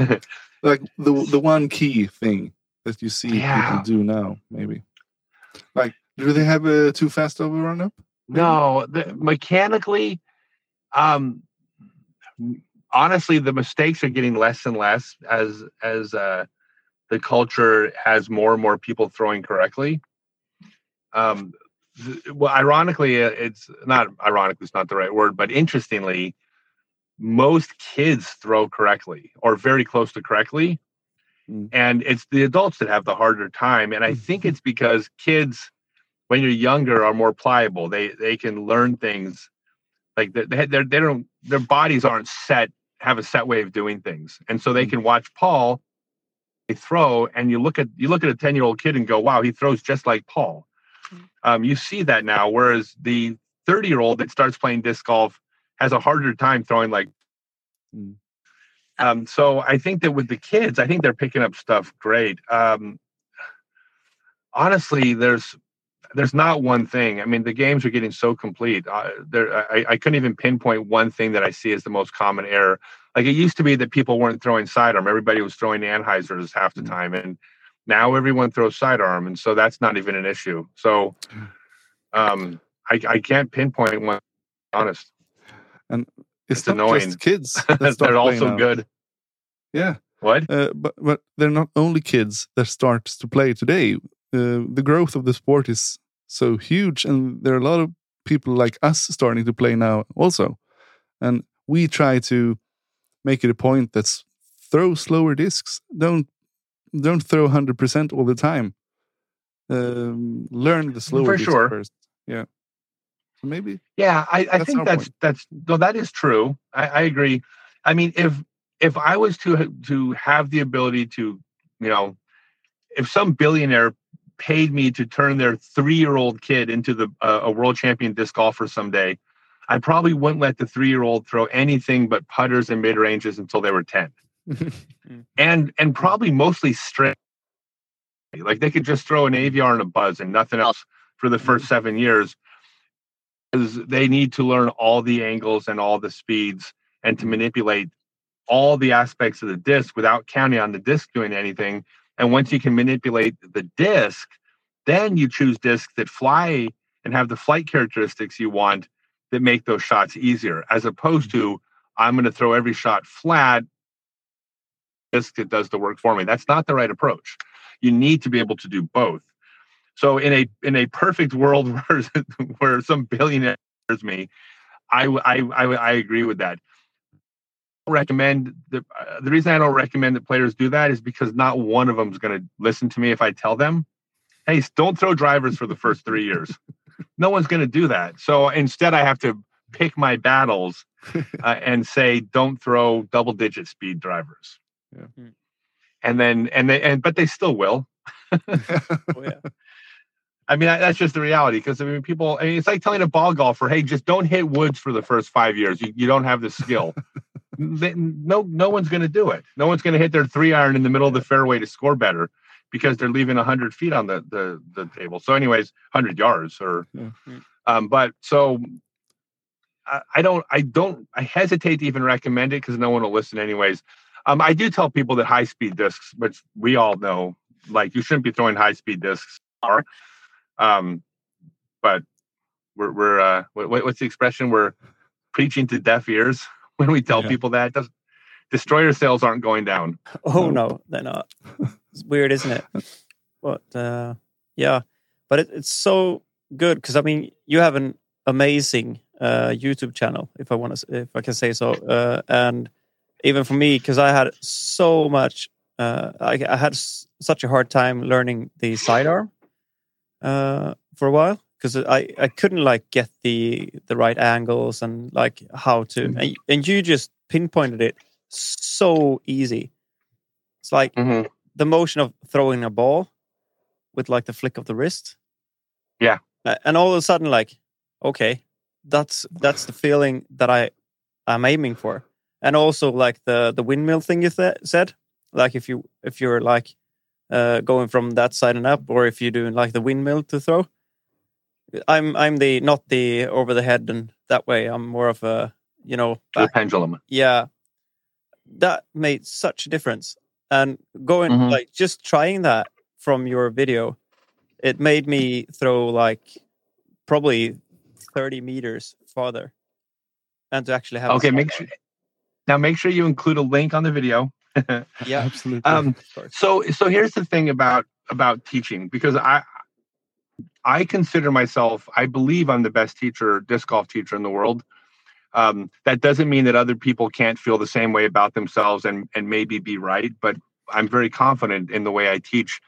like the the one key thing that you see Yeah. people do now, maybe. Like, do they have a too fast overrun up? No, the, mechanically, um, honestly, the mistakes are getting less and less as as uh, the culture has more and more people throwing correctly. Um, th- well, ironically, uh, it's not ironically, it's not the right word, but interestingly, most kids throw correctly or very close to correctly. Mm. And it's the adults that have the harder time. And I think it's because kids, when you're younger, are more pliable. They they can learn things like they they they don't their bodies aren't set have a set way of doing things, and so they Mm. can watch Paul they throw, and you look at you look at a ten year old kid and go, wow, he throws just like Paul. Mm. Um, you see that now, whereas the thirty year old that starts playing disc golf has a harder time throwing like. Mm. Um, so I think that with the kids, I think they're picking up stuff great. Um, honestly, there's there's not one thing. I mean, the games are getting so complete. Uh, there, I, I couldn't even pinpoint one thing that I see as the most common error. Like it used to be that people weren't throwing sidearm; everybody was throwing anhyzers half the Mm. time, and now everyone throws sidearm, and so that's not even an issue. So, um, I, I can't pinpoint one. Honest, It's, It's annoying. just kids. that they're also now. good. Yeah. What? Uh, but but they're not only kids that start to play today. Uh, the growth of the sport is so huge, and there are a lot of people like us starting to play now also. And we try to make it a point that's throw slower discs. Don't don't throw hundred percent all the time. Um, learn the slower For disc sure. first. Yeah. Maybe Yeah, I, I That's think that's point. that's no, that is true. I, I agree. I mean, if if I was to to have the ability to, you know, if some billionaire paid me to turn their three year old kid into the uh, a world champion disc golfer someday, I probably wouldn't let the three year old throw anything but putters and mid ranges until they were ten, and and probably mostly straight. Like they could just throw an Aviar and a buzz and nothing else for the first seven years they need to learn all the angles and all the speeds and to manipulate all the aspects of the disc without counting on the disc doing anything. And once you can manipulate the disc, then you choose discs that fly and have the flight characteristics you want that make those shots easier, as opposed to I'm going to throw every shot flat. Disc that does the work for me. That's not the right approach. You need to be able to do both. So in a in a perfect world where where some billionaire hears me, I w- I I, w- I agree with that. Recommend the uh, the reason I don't recommend that players do that is because not one of them is going to listen to me if I tell them, "Hey, don't throw drivers for the first three years." no one's going to do that. So instead, I have to pick my battles uh, and say, "Don't throw double digit speed drivers." Yeah. Hmm. And then and they and but they still will. Oh, yeah. I mean, that's just the reality. Because I mean, people. I mean, it's like telling a ball golfer, "Hey, just don't hit woods for the first five years. You, you don't have the skill." No, no one's going to do it. No one's going to hit their three iron in the middle of the fairway to score better because they're leaving hundred feet on the the the table. So, anyways, hundred yards or. Yeah. Um, but so. I I don't. I don't. I hesitate to even recommend it because no one will listen anyways. Um, I do tell people that high speed discs, which we all know, like you shouldn't be throwing high speed discs. Are, um, but we're we're uh, what, what- what's the expression? We're preaching to deaf ears when we tell Yeah. people that. Does, destroyer sales aren't going down. Oh No. no, they're not. It's weird, isn't it? But uh, yeah, but it, it's so good because I mean, you have an amazing uh, YouTube channel, if I want to, if I can say so, uh, and even for me, because I had so much, uh, I, I had s- such a hard time learning the sidearm uh, for a while because I, I couldn't like get the the right angles and like how to Mhm. and, and you just pinpointed it so easy. It's like the motion of throwing a ball with like the flick of the wrist. Yeah. And all of a sudden, like, okay, that's that's the feeling that I I'm aiming for. And also like the the windmill thing you th- said, like if you if you're like uh, going from that side and up, or if you're doing like the windmill to throw. I'm I'm the not the over the head and that way. I'm more of a you know To the pendulum. yeah that made such a difference and going Mhm. like just trying that from your video it made me throw like probably 30 meters farther and to actually have Okay, make sure now make sure you include a link on the video. yeah. Absolutely. Um, so so here's the thing about about teaching because i i consider myself i believe i'm the best teacher disc golf teacher in the world. Um, that doesn't mean that other people can't feel the same way about themselves and and maybe be right but i'm very confident in the way i teach.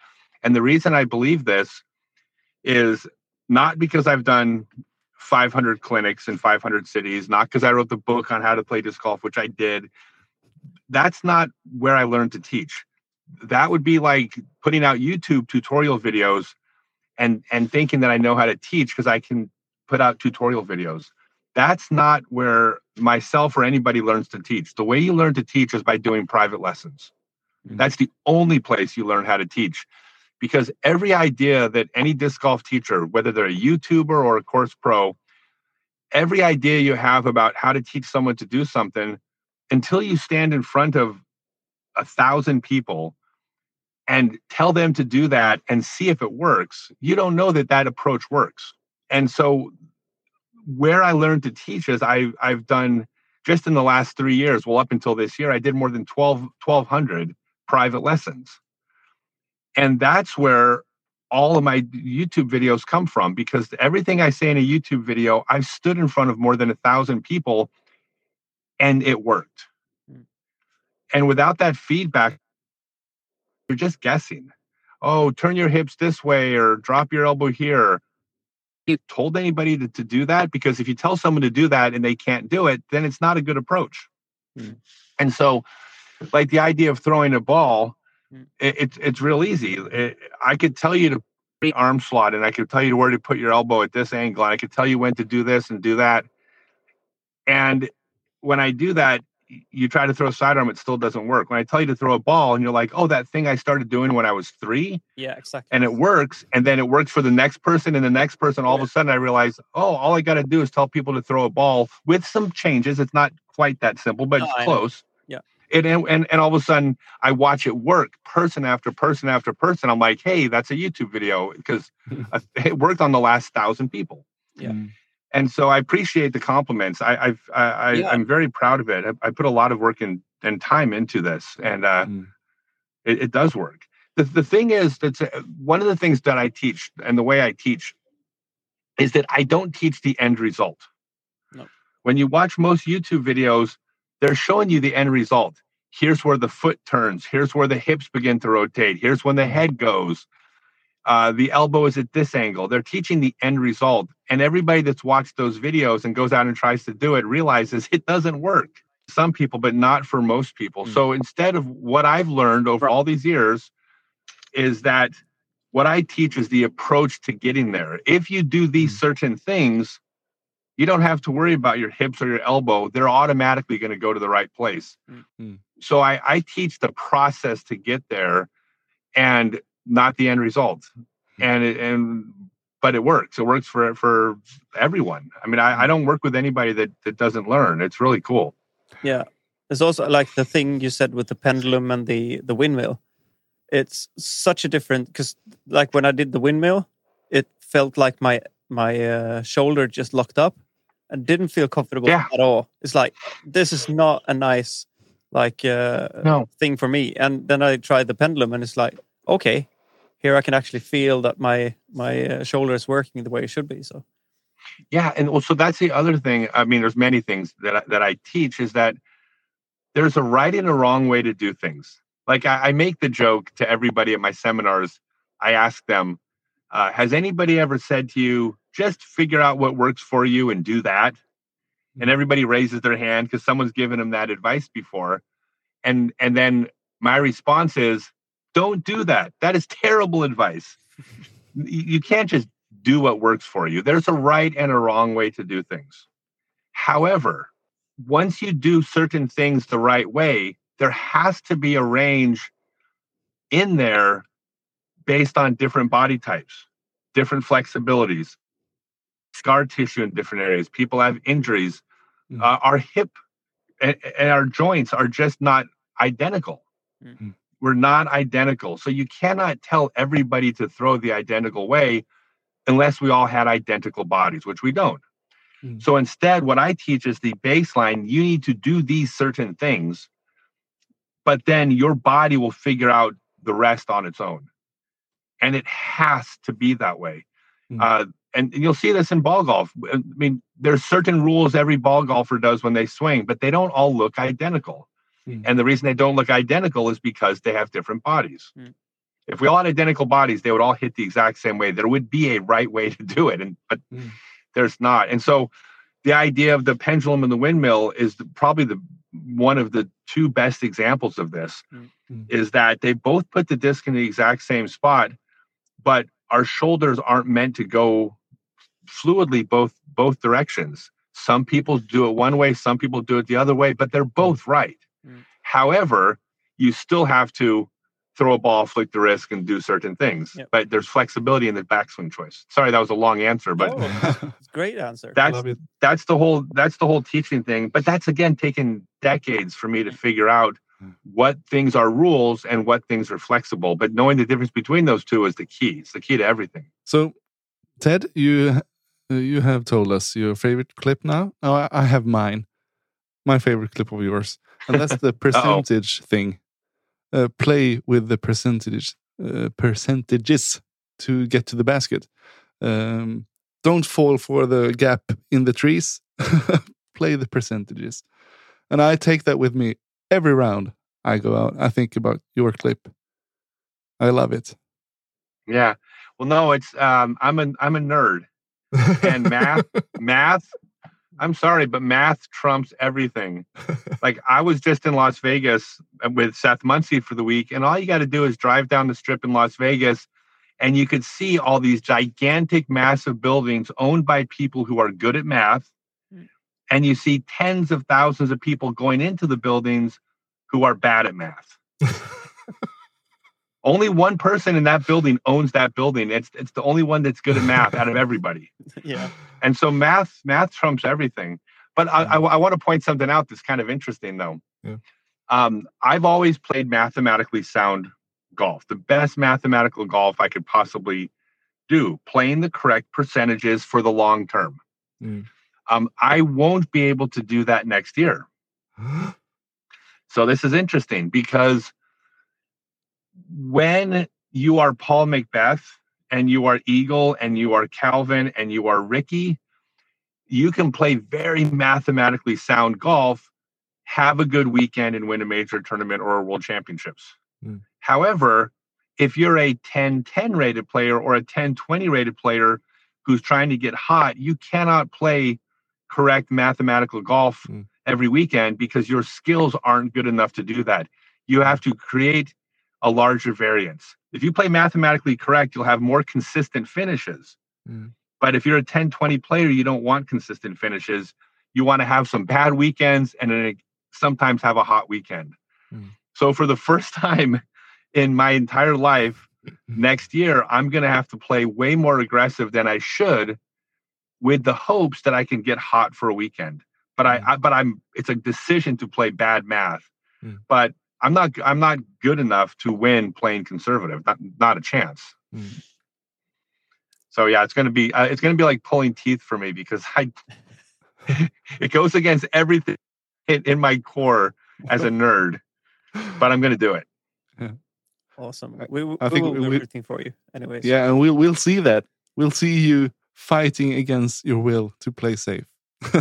And the reason i believe this is not because i've done 500 clinics in 500 cities not because i wrote the book on how to play disc golf which i did that's not where i learned to teach that would be like putting out YouTube tutorial videos and and thinking that I know how to teach because I can put out tutorial videos. That's not where myself or anybody learns to teach. The way you learn to teach is by doing private lessons. Mhm. That's the only place you learn how to teach. Because every idea that any disc golf teacher, whether they're a YouTuber or a course pro, every idea you have about how to teach someone to do something, until you stand in front of a thousand people and tell them to do that and see if it works, you don't know that that approach works. And so, where I learned to teach is I, I've done just in the last three years, well, up until this year, I did more than 12, 1,200 private lessons. And that's where all of my YouTube videos come from because everything I say in a YouTube video, I've stood in front of more than a thousand people and it worked. Mm. and without that feedback, you're just guessing. Oh, turn your hips this way or drop your elbow here. You told anybody to, to do that? Because if you tell someone to do that and they can't do it, then it's not a good approach. Hmm. And so, like the idea of throwing a ball, Hmm. it, it's it's real easy. It- I could tell you to the arm slot and I could tell you where to put your elbow at this angle and I could tell you when to do this and do that. And when I do that, you try to throw a sidearm, it still doesn't work. When I tell you to throw a ball and you're like, oh, that thing I started doing when I was three Yeah, exactly. and it works, and then it works for the next person and the next person, all of a sudden I realize, oh, all I got to do is tell people to throw a ball with some changes. It's not quite that simple, but No, it's I know. close. Yeah. And, and and and all of a sudden I watch it work person after person after person. I'm like, hey, that's a YouTube video because it worked on the last thousand people. Yeah. Mm. And so I appreciate the compliments. I I've, I, I Yeah. I'm very proud of it. I, I put a lot of work and and time into this, and uh, Mm. it, it does work. The the thing is that's uh, one of the things that I teach, and the way I teach, is that I don't teach the end result. No. When you watch most YouTube videos, they're showing you the end result. Here's where the foot turns. Here's where the hips begin to rotate. Here's when the head goes. Uh, the elbow is at this angle. They're teaching the end result. And everybody that's watched those videos and goes out and tries to do it realizes it doesn't work. Some people, but not for most people. Mm. So instead of what I've learned over all these years, is that what I teach is the approach to getting there. If you do these Mm. certain things, you don't have to worry about your hips or your elbow. They're automatically going to go to the right place. Mm. So I, I teach the process to get there and not the end result. And it, and but it works. It works for for everyone. I mean, I, I don't work with anybody that that doesn't learn. It's really cool. Yeah. it's also like the thing you said with the pendulum and the the windmill. It's such a different because like when I did the windmill, it felt like my my uh, shoulder just locked up and didn't feel comfortable Yeah. at all. It's like this is not a nice like uh, No. thing for me. And then I tried the pendulum and it's like okay, here I can actually feel that my my uh, shoulder is working the way it should be. So Yeah, and also that's the other thing. I mean, there's many things that I, that I teach is that there's a right and a wrong way to do things. Like I, I make the joke to everybody at my seminars. I ask them, uh, "Has anybody ever said to you, just figure out what works for you and do that?" And everybody raises their hand because someone's given them that advice before. And and then my response is, "Don't do that. That is terrible advice. you can't just do what works for you. There's a right and a wrong way to do things. However, once you do certain things the right way, there has to be a range in there based on different body types, different flexibilities, scar tissue in different areas. People have injuries. Mm. Uh, our hip and, and our joints are just not identical. Mm. We're not identical. So you cannot tell everybody to throw the identical way unless we all had identical bodies, which we don't. Mm. So instead, what I teach is the baseline. You need to do these certain things, but then your body will figure out the rest on its own. And it has to be that way. Mm. Uh, and you'll see this in ball golf. I mean, there's certain rules every ball golfer does when they swing, but they don't all look identical. Mm. And the reason they don't look identical is because they have different bodies. Mm. If we all had identical bodies, they would all hit the exact same way. There would be a right way to do it, and but Mm. there's not. And so, the idea of the pendulum and the windmill is the, probably the one of the two best examples of this. Mm. Mm. Is that they both put the disc in the exact same spot, but our shoulders aren't meant to go fluidly both both directions. Some people do it one way, some people do it the other way, but they're both right. However, you still have to throw a ball, flick the wrist, and do certain things. Yep. But there's flexibility in the backswing choice. Sorry, that was a long answer, but No. it's a great answer. that's that's the whole that's the whole teaching thing. But that's again taken decades for me to figure out Mm. what things are rules and what things are flexible. But knowing the difference between those two is the key. It's the key to everything. So, Ted, you uh, you have told us your favorite clip now. Oh, I, I have mine. My favorite clip of yours, and that's the percentage thing. Uh, play with the percentage uh, percentages to get to the basket. Um, don't fall for the gap in the trees. play the percentages, and I take that with me every round. I go out. I think about your clip. I love it. Yeah. Well, no, it's um, I'm a I'm a nerd, and math math. I'm sorry, but math trumps everything. like I was just in Las Vegas uh, with Seth Munsey for the week, and all you got to do is drive down the strip in Las Vegas, and you could see all these gigantic, massive buildings owned by people who are good at math, Mm. and you see tens of thousands of people going into the buildings who are bad at math. Only one person in that building owns that building. It's it's the only one that's good at math out of everybody. yeah. And so math math trumps everything. But I, I, I want to point something out that's kind of interesting though. Yeah. Um, I've always played mathematically sound golf, the best mathematical golf I could possibly do, playing the correct percentages for the long term. Mm. Um, I won't be able to do that next year. So this is interesting because when you are Paul McBeth and you are Eagle and you are Calvin and you are Ricky, you can play very mathematically sound golf, have a good weekend, and win a major tournament or a world championships. Mm. However, if you're a 10 10 rated player or a 10 20 rated player who's trying to get hot, you cannot play correct mathematical golf Mm. every weekend because your skills aren't good enough to do that. You have to create a larger variance. If you play mathematically correct, you'll have more consistent finishes. Mm. But if you're a 10 20 player, you don't want consistent finishes. You want to have some bad weekends and then sometimes have a hot weekend. Mm. So, for the first time in my entire life, next year, I'm going to have to play way more aggressive than I should with the hopes that I can get hot for a weekend. But I, Mm. I but I'm it's a decision to play bad math. Mm. But I'm not I'm not good enough to win playing conservative. Not not a chance. Mm. So yeah, it's gonna be uh, it's gonna be like pulling teeth for me because I it goes against everything in, in my core as a nerd, but I'm gonna do it. Awesome. We, we, I we will do we- everything for you. Anyways. Yeah, and we'll we'll see that. We'll see you fighting against your will to play safe.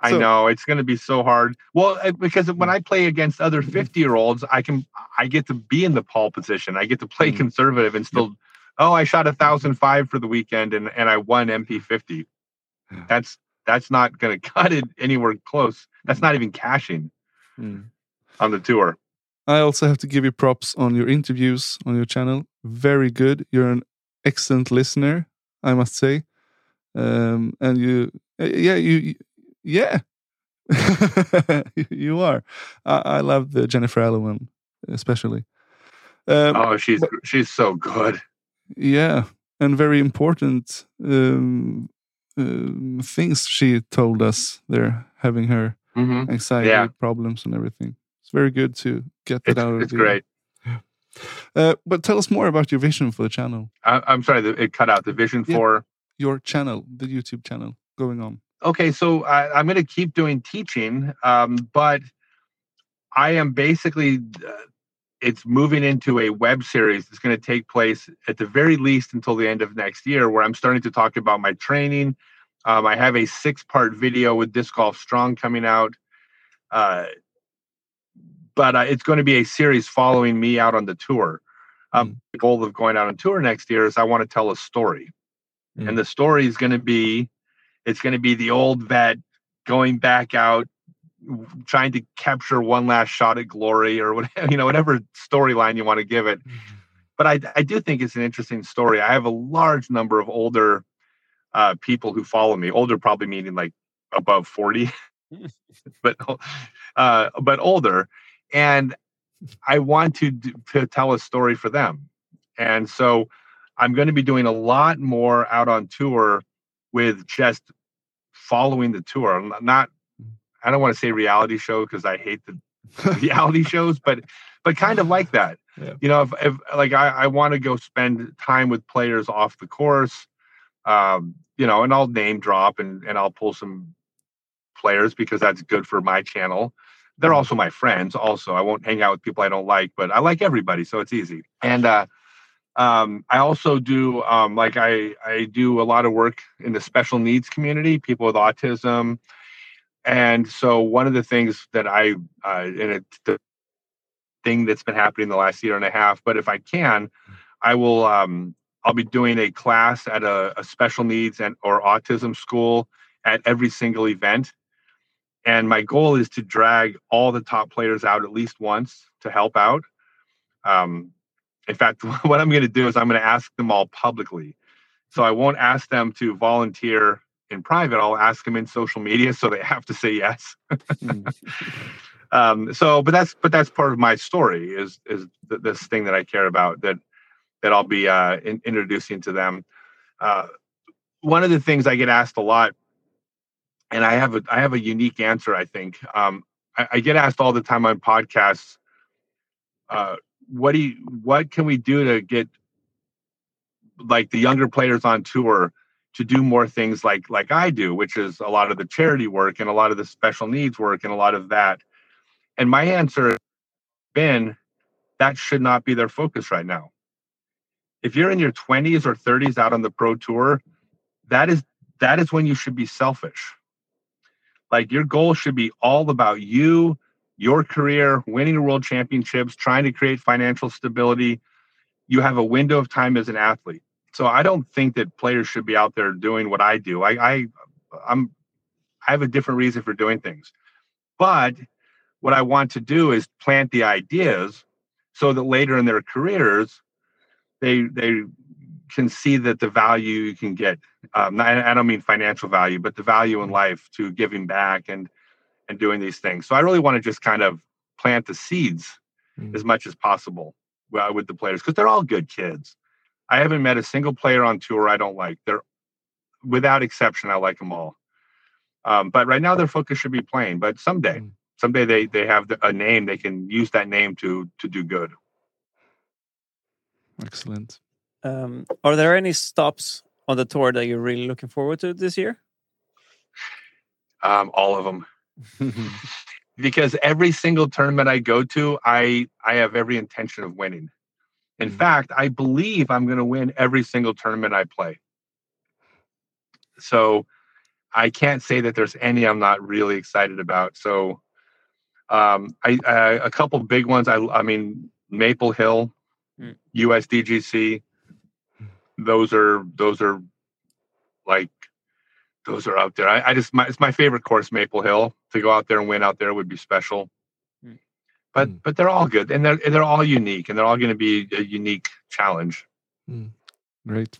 I So- know it's going to be so hard. Well, uh, because when Mm. I play against other 50 year olds, I can I get to be in the pole position. I get to play Mm. conservative and still. Oh, I shot a thousand five for the weekend and and I won MP50. Yeah. That's that's not going to cut it anywhere close. That's not even cashing Mm. on the tour. I also have to give you props on your interviews on your channel. Very good. You're an excellent listener, I must say. Um, and you, uh, yeah, you- yeah, You- are. I, I love the Jennifer Allen one, especially. Um, Oh, she's she's so good. yeah, and very important um, um, things she told us there, having her Mhm. anxiety Yeah. problems and everything. It's very good to get that It's, out of it's the great. Uh, but tell us more about your vision for the channel, I, I'm sorry, it cut out the vision Yeah. for. your channel, the YouTube channel going on. Okay so I, i'm going to keep doing teaching um, but i am basically uh, it's moving into a web series that's going to take place at the very least until the end of next year where i'm starting to talk about my training. Um, i have a six part video with disc golf strong coming out uh, but uh, it's going to be a series following me out on the tour. Um, the goal of going out on tour next year is i want to tell a story Mm. and the story is going to be it's going to be the old vet going back out trying to capture one last shot at glory or whatever you know whatever storyline you want to give it. But I, I do think it's an interesting story. I have a large number of older uh, people who follow me. Older probably meaning like above 40 but uh, but older. And i want to to tell a story for them. And so i'm going to be doing a lot more out on tour with just following the tour. Not i don't want to say reality show because i hate the reality shows but but kind of like that. Yeah. you know if, if like i, I want to go spend time with players off the course um you know and i'll name drop and and i'll pull some players because that's good for my channel. They're also my friends also. I won't hang out with people i don't like but i like everybody so it's easy. And uh um, I also do um, like I I do a lot of work in the special needs community, people with autism, and so one of the things that I uh, and it the thing that's been happening the last year and a half. But if I can, I will. Um, I'll be doing a class at a, a special needs and or autism school at every single event. And my goal is to drag all the top players out at least once to help out. Um, in fact, what I'm going to do is I'm going to ask them all publicly. So I won't ask them to volunteer in private. I'll ask them in social media, so they have to say yes. Um, so, but that's but that's part of my story is is th- this thing that I care about that that I'll be uh, in, introducing to them. Uh, one of the things I get asked a lot, and I have a I have a unique answer. I think um, I, I, get asked all the time on podcasts. Uh, what do you, what can we do to get like the younger players on tour to do more things like like I do, which is a lot of the charity work and a lot of the special needs work and a lot of that. And my answer has been that should not be their focus right now if you're in your 20s or 30s out on the pro tour, that is that is when you should be selfish. Like your goal should be all about you, your career, winning world championships, trying to create financial stability. You have a window of time as an athlete. So I don't think that players should be out there doing what I do. I, I I'm I have a different reason for doing things. But what I want to do is plant the ideas so that later in their careers they they can see that the value you can get. Um, I don't mean financial value, but the value in life to giving back and and doing these things. So I really want to just kind of plant the seeds mm. as much as possible uh, with the players because they're all good kids. I haven't met a single player on tour I don't like. They're without exception, I like them all. Um, but right now their focus should be playing. But someday, mm. someday they they have a name they can use that name to to do good. Excellent. Um, are there any stops on the tour that you're really looking forward to this year? Um, all of them. because every single tournament I go to, I I have every intention of winning. In mm-hmm. fact, I believe I'm going to win every single tournament I play. So I can't say that there's any I'm not really excited about. So um, I, I a couple big ones. I I mean Maple Hill mm. USDGC. Those are those are like those are out there. I, I just my it's my favorite course, Maple Hill. To go out there and win out there would be special. Mm. But mm. but they're all good and they're they're all unique and they're all going to be a unique challenge. Hmm. Great.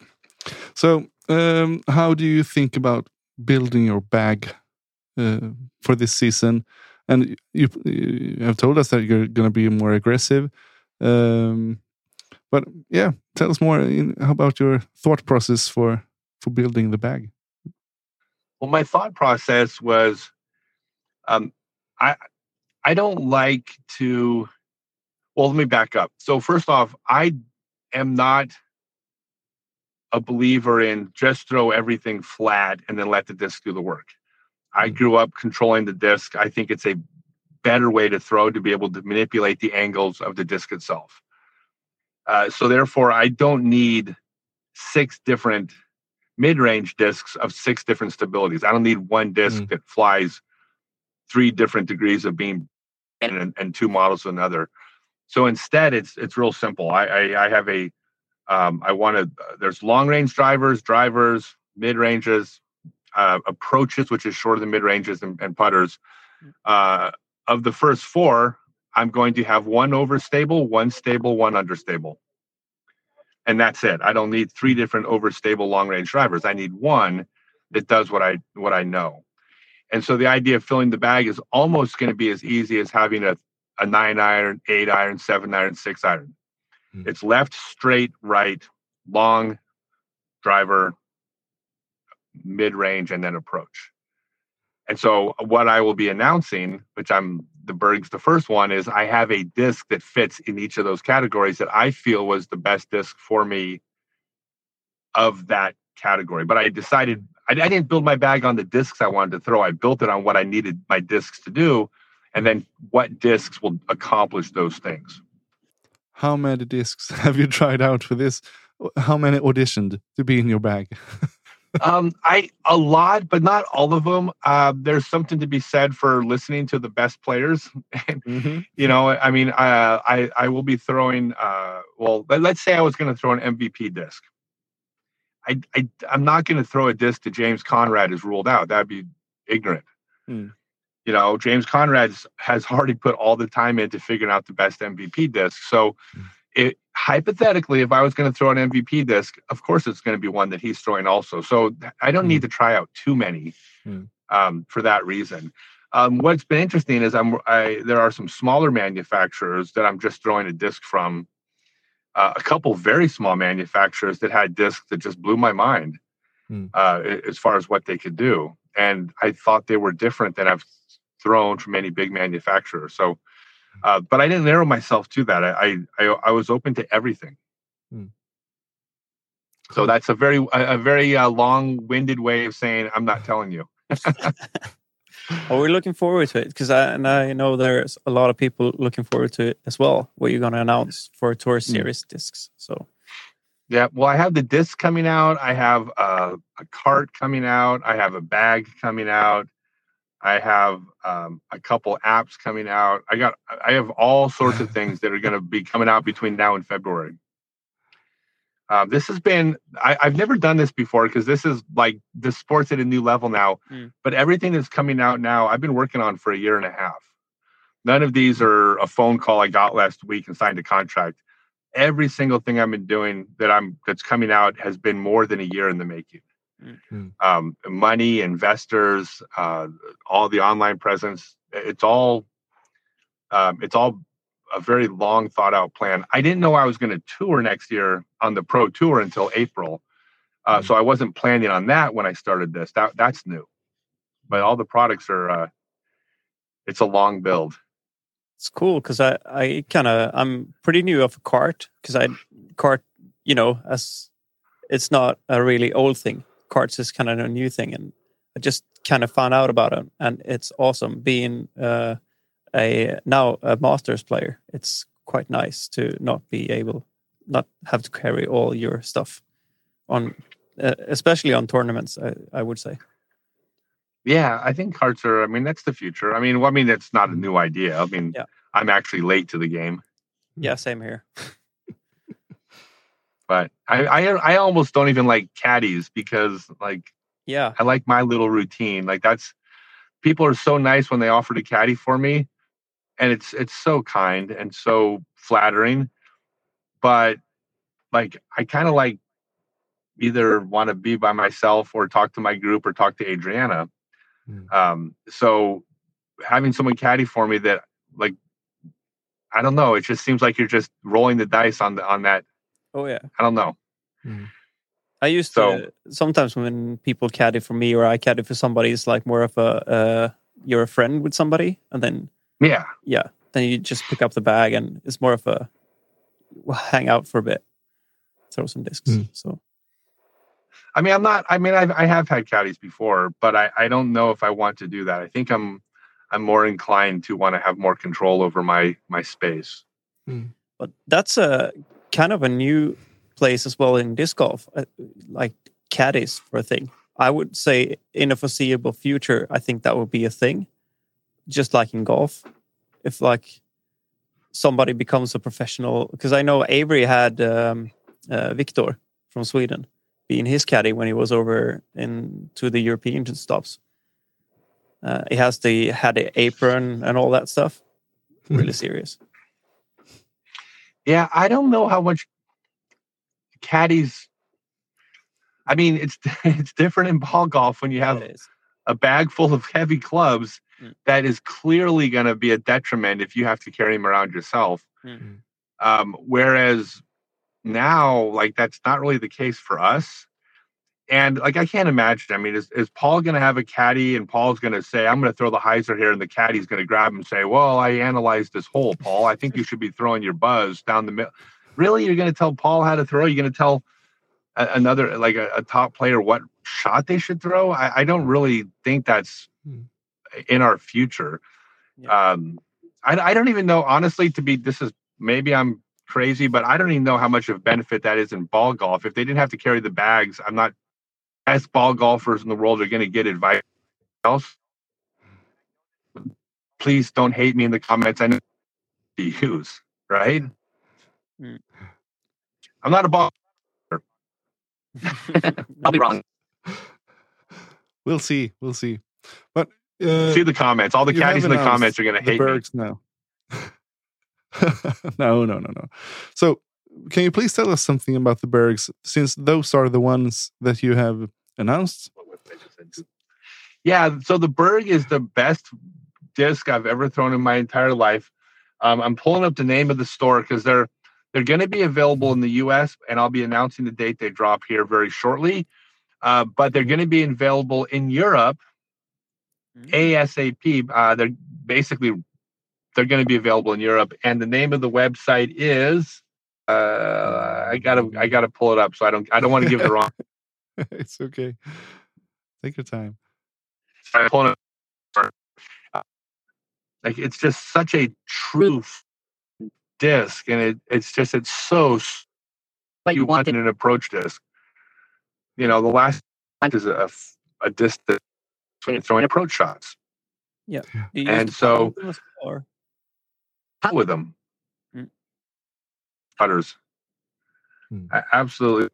So um, how do you think about building your bag uh, for this season? And you, you have told us that you're going to be more aggressive. Um, but yeah, tell us more How about your thought process for for building the bag. Well, my thought process was, um, I I don't like to. Well, let me back up. So first off, I am not a believer in just throw everything flat and then let the disc do the work. I mm. grew up controlling the disc. I think it's a better way to throw to be able to manipulate the angles of the disc itself. Uh, so therefore, I don't need six different mid-range discs of six different stabilities. I don't need one disc mm. that flies three different degrees of beam and, and two models of another. So instead, it's it's real simple. I I, I have a um, I want to. Uh, there's long range drivers, drivers, mid ranges, uh, approaches, which is shorter than mid ranges and, and putters. Uh, of the first four, I'm going to have one overstable, one stable, one understable. And that's it. I don't need three different overstable long range drivers. I need one that does what I what I know. And so the idea of filling the bag is almost going to be as easy as having a, a nine iron, eight iron, seven iron, six iron. Mm-hmm. It's left, straight, right, long driver, mid range, and then approach. And so what I will be announcing, which I'm the Bergs, the first one is I have a disc that fits in each of those categories that I feel was the best disc for me of that category. But I decided I, I didn't build my bag on the discs I wanted to throw. I built it on what I needed my discs to do, and then what discs will accomplish those things. How many discs have you tried out for this? How many auditioned to be in your bag? um, I a lot, but not all of them. Uh, there's something to be said for listening to the best players. Mhm. you know, I mean, uh, I I will be throwing. Uh, well, let- let's say I was going to throw an MVP disc. I, I I'm not going to throw a disc to James Conrad is ruled out. That'd be ignorant. Hmm. You know, James Conrad has already put all the time into figuring out the best MVP disc. So, it hypothetically, if I was going to throw an MVP disc, of course it's going to be one that he's throwing also. So I don't need to try out too many Hmm. um, for that reason. Um, what's been interesting is I'm I there are some smaller manufacturers that I'm just throwing a disc from. Uh, a couple very small manufacturers that had discs that just blew my mind Hmm. uh, as far as what they could do, and I thought they were different than I've thrown from any big manufacturer. So, uh, but I didn't narrow myself to that. I I, I, I was open to everything. Hmm. So that's a very a, a very uh, long-winded way of saying I'm not telling you. Oh, we're looking forward to it because I and I know there's a lot of people looking forward to it as well. What you're going to announce for Tour Series discs. So Yeah, well, I have the disc coming out. I have uh, a cart coming out. I have a bag coming out. I have um, a couple apps coming out. I got, I have all sorts of things that are going to be coming out between now and February. Um, this has been, I, I've never done this before because this is like the sport's at a new level now. Mm. But everything that's coming out now, I've been working on for a year and a half. None of these are a phone call I got last week and signed a contract every single thing I've been doing that I'm that's coming out has been more than a year in the making. Mm. Um, money, investors, uh, all the online presence. It's all um, it's all a very long thought out plan. I didn't know I was going to tour next year on the pro tour until April, uh, so I wasn't planning on that when I started this. That that's new, but all the products are. Uh, it's a long build. it's cool because I, I kind of I'm pretty new of a cart because I cart you know as it's not a really old thing. Carts is kind of a new thing, and I just kind of found out about it, and it's awesome being uh, a now a masters player. It's quite nice to not be able not have to carry all your stuff on, uh, especially on tournaments. I, I would say. Yeah, I think cards are. I mean, that's the future. I mean, well, I mean, it's not a new idea. I mean, Yeah. I'm actually late to the game, Yeah, same here. but I, I, I almost don't even like caddies because, like, Yeah, I like my little routine. Like, that's people are so nice when they offer to caddy for me, and it's it's so kind and so flattering. But like, I kind of like either want to be by myself or talk to my group or talk to Adriana. Mm. Um, so having someone caddy for me that like I don't know, it just seems like you're just rolling the dice on the on that. Oh yeah. I don't know. I used So- to sometimes when people caddy for me or I caddy for somebody, it's like more of a uh, you're a friend with somebody, and then Yeah, yeah, then you just pick up the bag and it's more of a we'll hang out for a bit, throw some discs. Mm. So I mean, I'm not. I mean, I've, I have had caddies before, but I, I don't know if I want to do that. I think I'm I'm more inclined to want to have more control over my my space. but that's a kind of a new place as well in disc golf, uh, like caddies for a thing. I would say in a foreseeable future, I think that will be a thing, just like in golf. If like somebody becomes a professional, because I know Avery had um, uh, Victor from Sweden being his caddy when he was over in to the European stops. Uh, he has the had the apron and all that stuff. Really serious. Yeah, I don't know how much caddies. I mean, it's it's different in ball golf when you have a bag full of heavy clubs Mm. that is clearly going to be a detriment if you have to carry them around yourself. Mm. Um, whereas now, like that's not really the case for us. And like I can't imagine. I mean, is, is Paul going to have a caddy and Paul's going to say, "I'm going to throw the hyzer here," and the caddy's going to grab him and say, "Well, I analyzed this hole, Paul. I think you should be throwing your Buzzz down the middle." Really, you're going to tell Paul how to throw? You're going to tell a, another like a, a top player what shot they should throw? I, I don't really think that's Hmm. in our future. Yeah. Um, I, I don't even know, honestly, to be this is maybe I'm crazy, but I don't even know how much of benefit that is in ball golf. If they didn't have to carry the bags, I'm not best ball golfers in the world are going to get advice else. Please don't hate me in the comments. I know to use, right? Mm. I'm not a ball. I'll be wrong. We'll see. We'll see. But uh, See the comments. All the caddies in the announced comments are going to the hate me. Bergs now. no, no, no, no. So, can you please tell us something about the Bergs, since those are the ones that you have announced? Yeah, so the Berg is the best disc I've ever thrown in my entire life. Um, I'm pulling up the name of the store because they're they're going to be available in the U.S. and I'll be announcing the date they drop here very shortly. Uh, but they're going to be available in Europe Mm. ASAP. Uh, they're basically they're going to be available in Europe, and the name of the website is Uh, I gotta I gotta pull it up so I don't I don't want to give the wrong. it's okay. Take your time. I'm pulling it. up. Uh, like it's just such a true disc, and it it's just it's so s- But you you want wanted an approach disc. You know, the last is a a disc that when throwing approach shots Yeah, And so- putters with them. Putters. Hmm. A- Absolutely.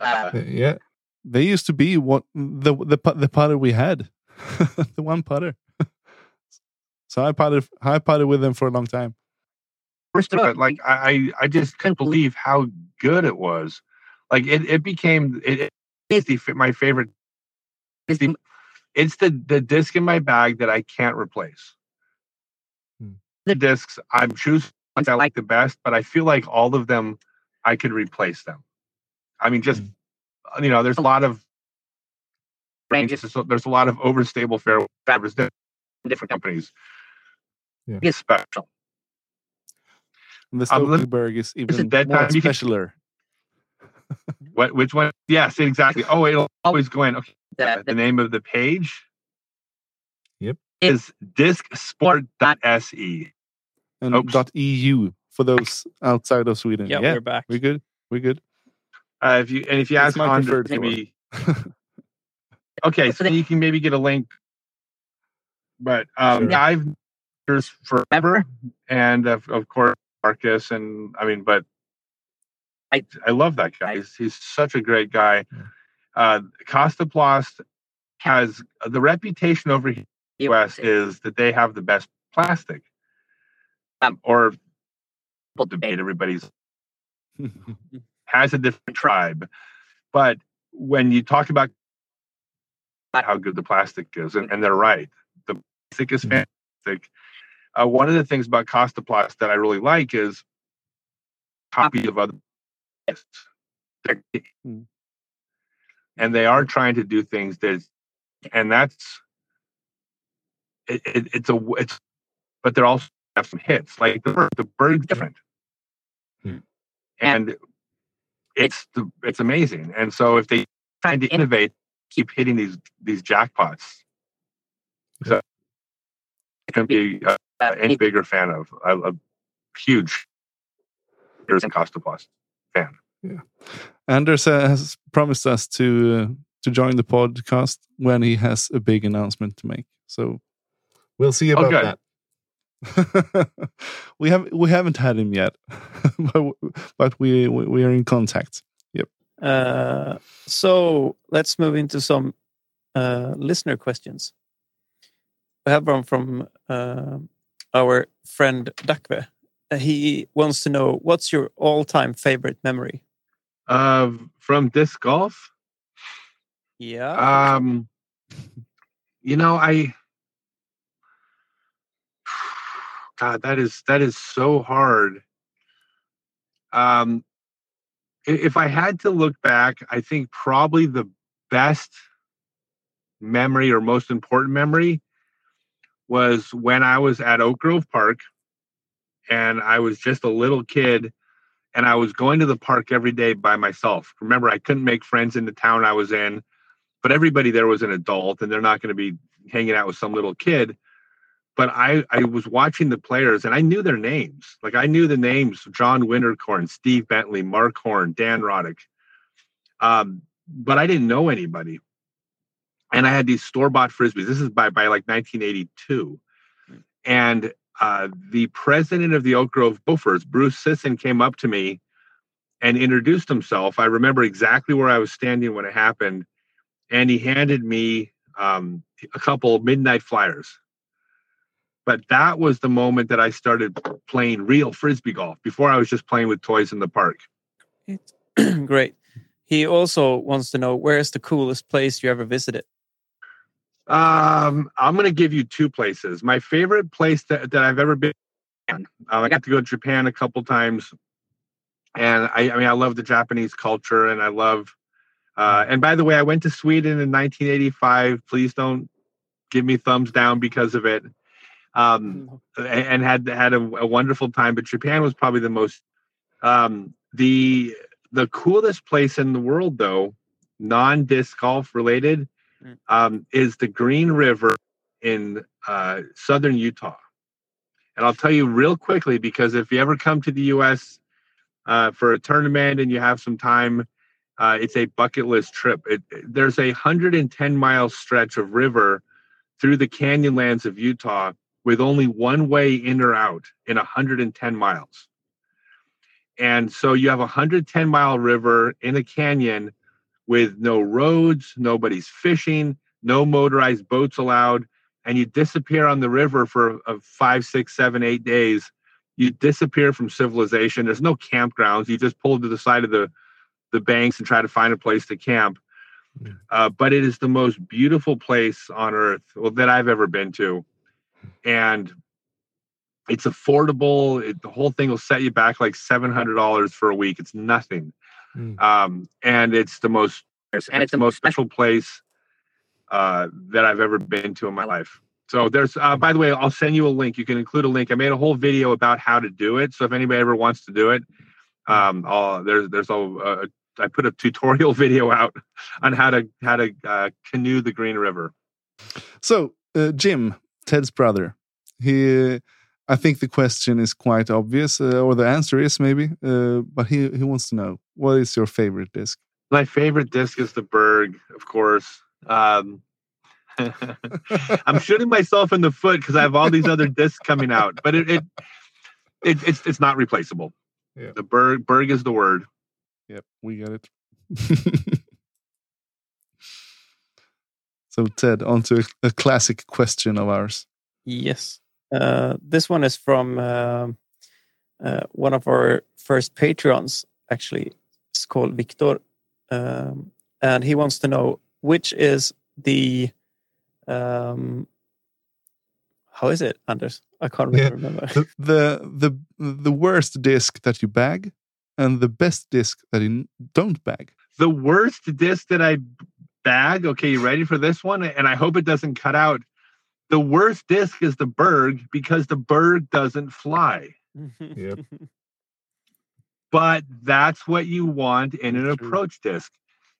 uh, Yeah, they used to be what the the pu- the putter we had, the one putter. so I putted I putted with them for a long time. first of all, like I, I I just couldn't believe how good it was. Like it, it became it, it is the my favorite. It's the it's the the disc in my bag that I can't replace. Hmm. The discs I'm choosing ones I like the best, but I feel like all of them I could replace them. I mean, just mm. you know, there's a lot of ranges there's a, there's a lot of overstable fairway drivers different companies. Yeah. Um, is special. And the Stoltenberg is it even that more time can- specialer. What which one? Yes, exactly. Oh, it'll always go in. Okay. Uh, the, the name of the page Yep. is discsport.se and Oops. dot .eu for those outside of Sweden. yeah, Yeah, we're back. we're good. We're good. uh, if you and if you It's ask my Honda, preferred maybe okay so you can maybe get a link but um Sure. i've years forever and of, of course marcus and i mean but i i love that guy he's, he's such a great guy Yeah. uh Kastaplast has the reputation over here in the us is that they have the best plastic Um, or people debate everybody's has a different tribe. But when you talk about how good the plastic is, and, and they're right, the plastic is Mhm. fantastic. Uh, one of the things about Kastaplast that I really like is copies of other They're- Mm. and they are trying to do things that, and that's it, it, it's a it's, but they're also have some hits like the Berg. The Berg's different, Mm. and it's the it's amazing. And so if they trying to innovate, keep hitting these these jackpots. So I can be uh, any bigger fan of a, a huge Here's in Kastaplast fan. Yeah, Anders uh, has promised us to uh, to join the podcast when he has a big announcement to make. So we'll see about good. that. we have we haven't had him yet, but, but we we we are in contact. Uh, so let's move into some uh, listener questions. We have one from uh, our friend Dakve. He wants to know what's your all-time favorite memory. Uh, from disc golf, Yeah. um, you know, I God, that is that is so hard. Um, if I had to look back, I think probably the best memory or most important memory was when I was at Oak Grove Park and I was just a little kid and I was going to the park every day by myself. Remember, I couldn't make friends in the town I was in, but everybody there was an adult and they're not going to be hanging out with some little kid. But I, I was watching the players and I knew their names. Like I knew the names John Wintercorn, Steve Bentley, Mark Horn, Dan Roddick. Um, but I didn't know anybody. And I had these store bought frisbees. This is by by like 1982, and uh, the president of the Oak Grove Gophers, Bruce Sisson, came up to me and introduced himself. I remember exactly where I was standing when it happened, and he handed me um, a couple midnight flyers. But that was the moment that I started playing real frisbee golf. Before I was just playing with toys in the park. Great. He also wants to know where is the coolest place you ever visited? Um, I'm going to give you two places. My favorite place that, that I've ever been. Um, I got to go to Japan a couple times, and I, I mean, I love the Japanese culture, and I love. Uh, and by the way, I went to Sweden in 1985. Please don't give me thumbs down because of it. Um, and, and had had a, a wonderful time. But Japan was probably the most. Um, the the coolest place in the world, though, non disc golf related, Mm. um, is the Green River in uh, southern Utah. And I'll tell you real quickly because if you ever come to the U.S. Uh, for a tournament and you have some time, uh, it's a bucket list trip. It, there's a 110 mile stretch of river through the canyonlands of Utah with only one way in or out in 110 miles. And so you have a 110 mile river in a canyon with no roads, nobody's fishing, no motorized boats allowed, and you disappear on the river for uh, five, six, seven, eight days. You disappear from civilization. There's no campgrounds. You just pull to the side of the the banks and try to find a place to camp. Uh, but it is the most beautiful place on earth well, that I've ever been to, and it's affordable. It, the whole thing will set you back like seven hundred dollars for a week. It's nothing, Mm. um, and it's the most and it's the most special place uh, that I've ever been to in my life. So there's, uh, by the way, I'll send you a link. You can include a link. I made a whole video about how to do it. So if anybody ever wants to do it, um, I'll, there's there's a, a I put a tutorial video out on how to how to uh, canoe the Green River. So, uh, Jim, Ted's brother, he, I think the question is quite obvious, uh, or the answer is maybe, uh, but he, he wants to know what is your favorite disc? My favorite disc is the Berg, of course. Um, I'm shooting myself in the foot because I have all these other discs coming out, but it, it, it it's it's not replaceable. Yeah. The Berg Berg is the word. Yep, we got it. so, Ted, on to a, a classic question of ours. Yes. Uh, this one is from um uh, one of our first Patreons, actually. It's called Victor. Um, and he wants to know which is the. Um, how is it, Anders? I can't really Yeah. remember. The, the the the worst disc that you bag, and the best disc that you don't bag. The worst disc that I bag. Okay, you ready for this one? And I hope it doesn't cut out. The worst disc is the Berg because the Berg doesn't fly. Yep. but that's what you want in an approach disc.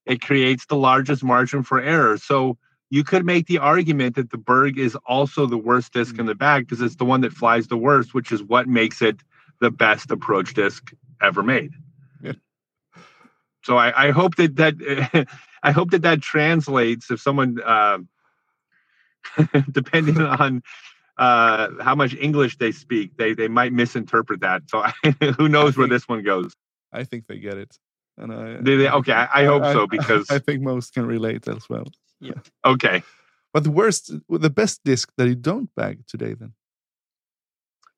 It creates the largest margin for error. So you could make the argument that the Berg is also the worst disc in mm. the bag because it's the one that flies the worst, which is what makes it the best approach disc ever made. Yeah. So I, I hope that that I hope that that translates. If someone, uh, depending on uh, how much English they speak, they they might misinterpret that. So who knows where this one goes? I think they get it. And I, They- they- okay, I, I hope so because I think most can relate as well. Yeah. Okay, But the worst, the best disc that you don't bag today, then.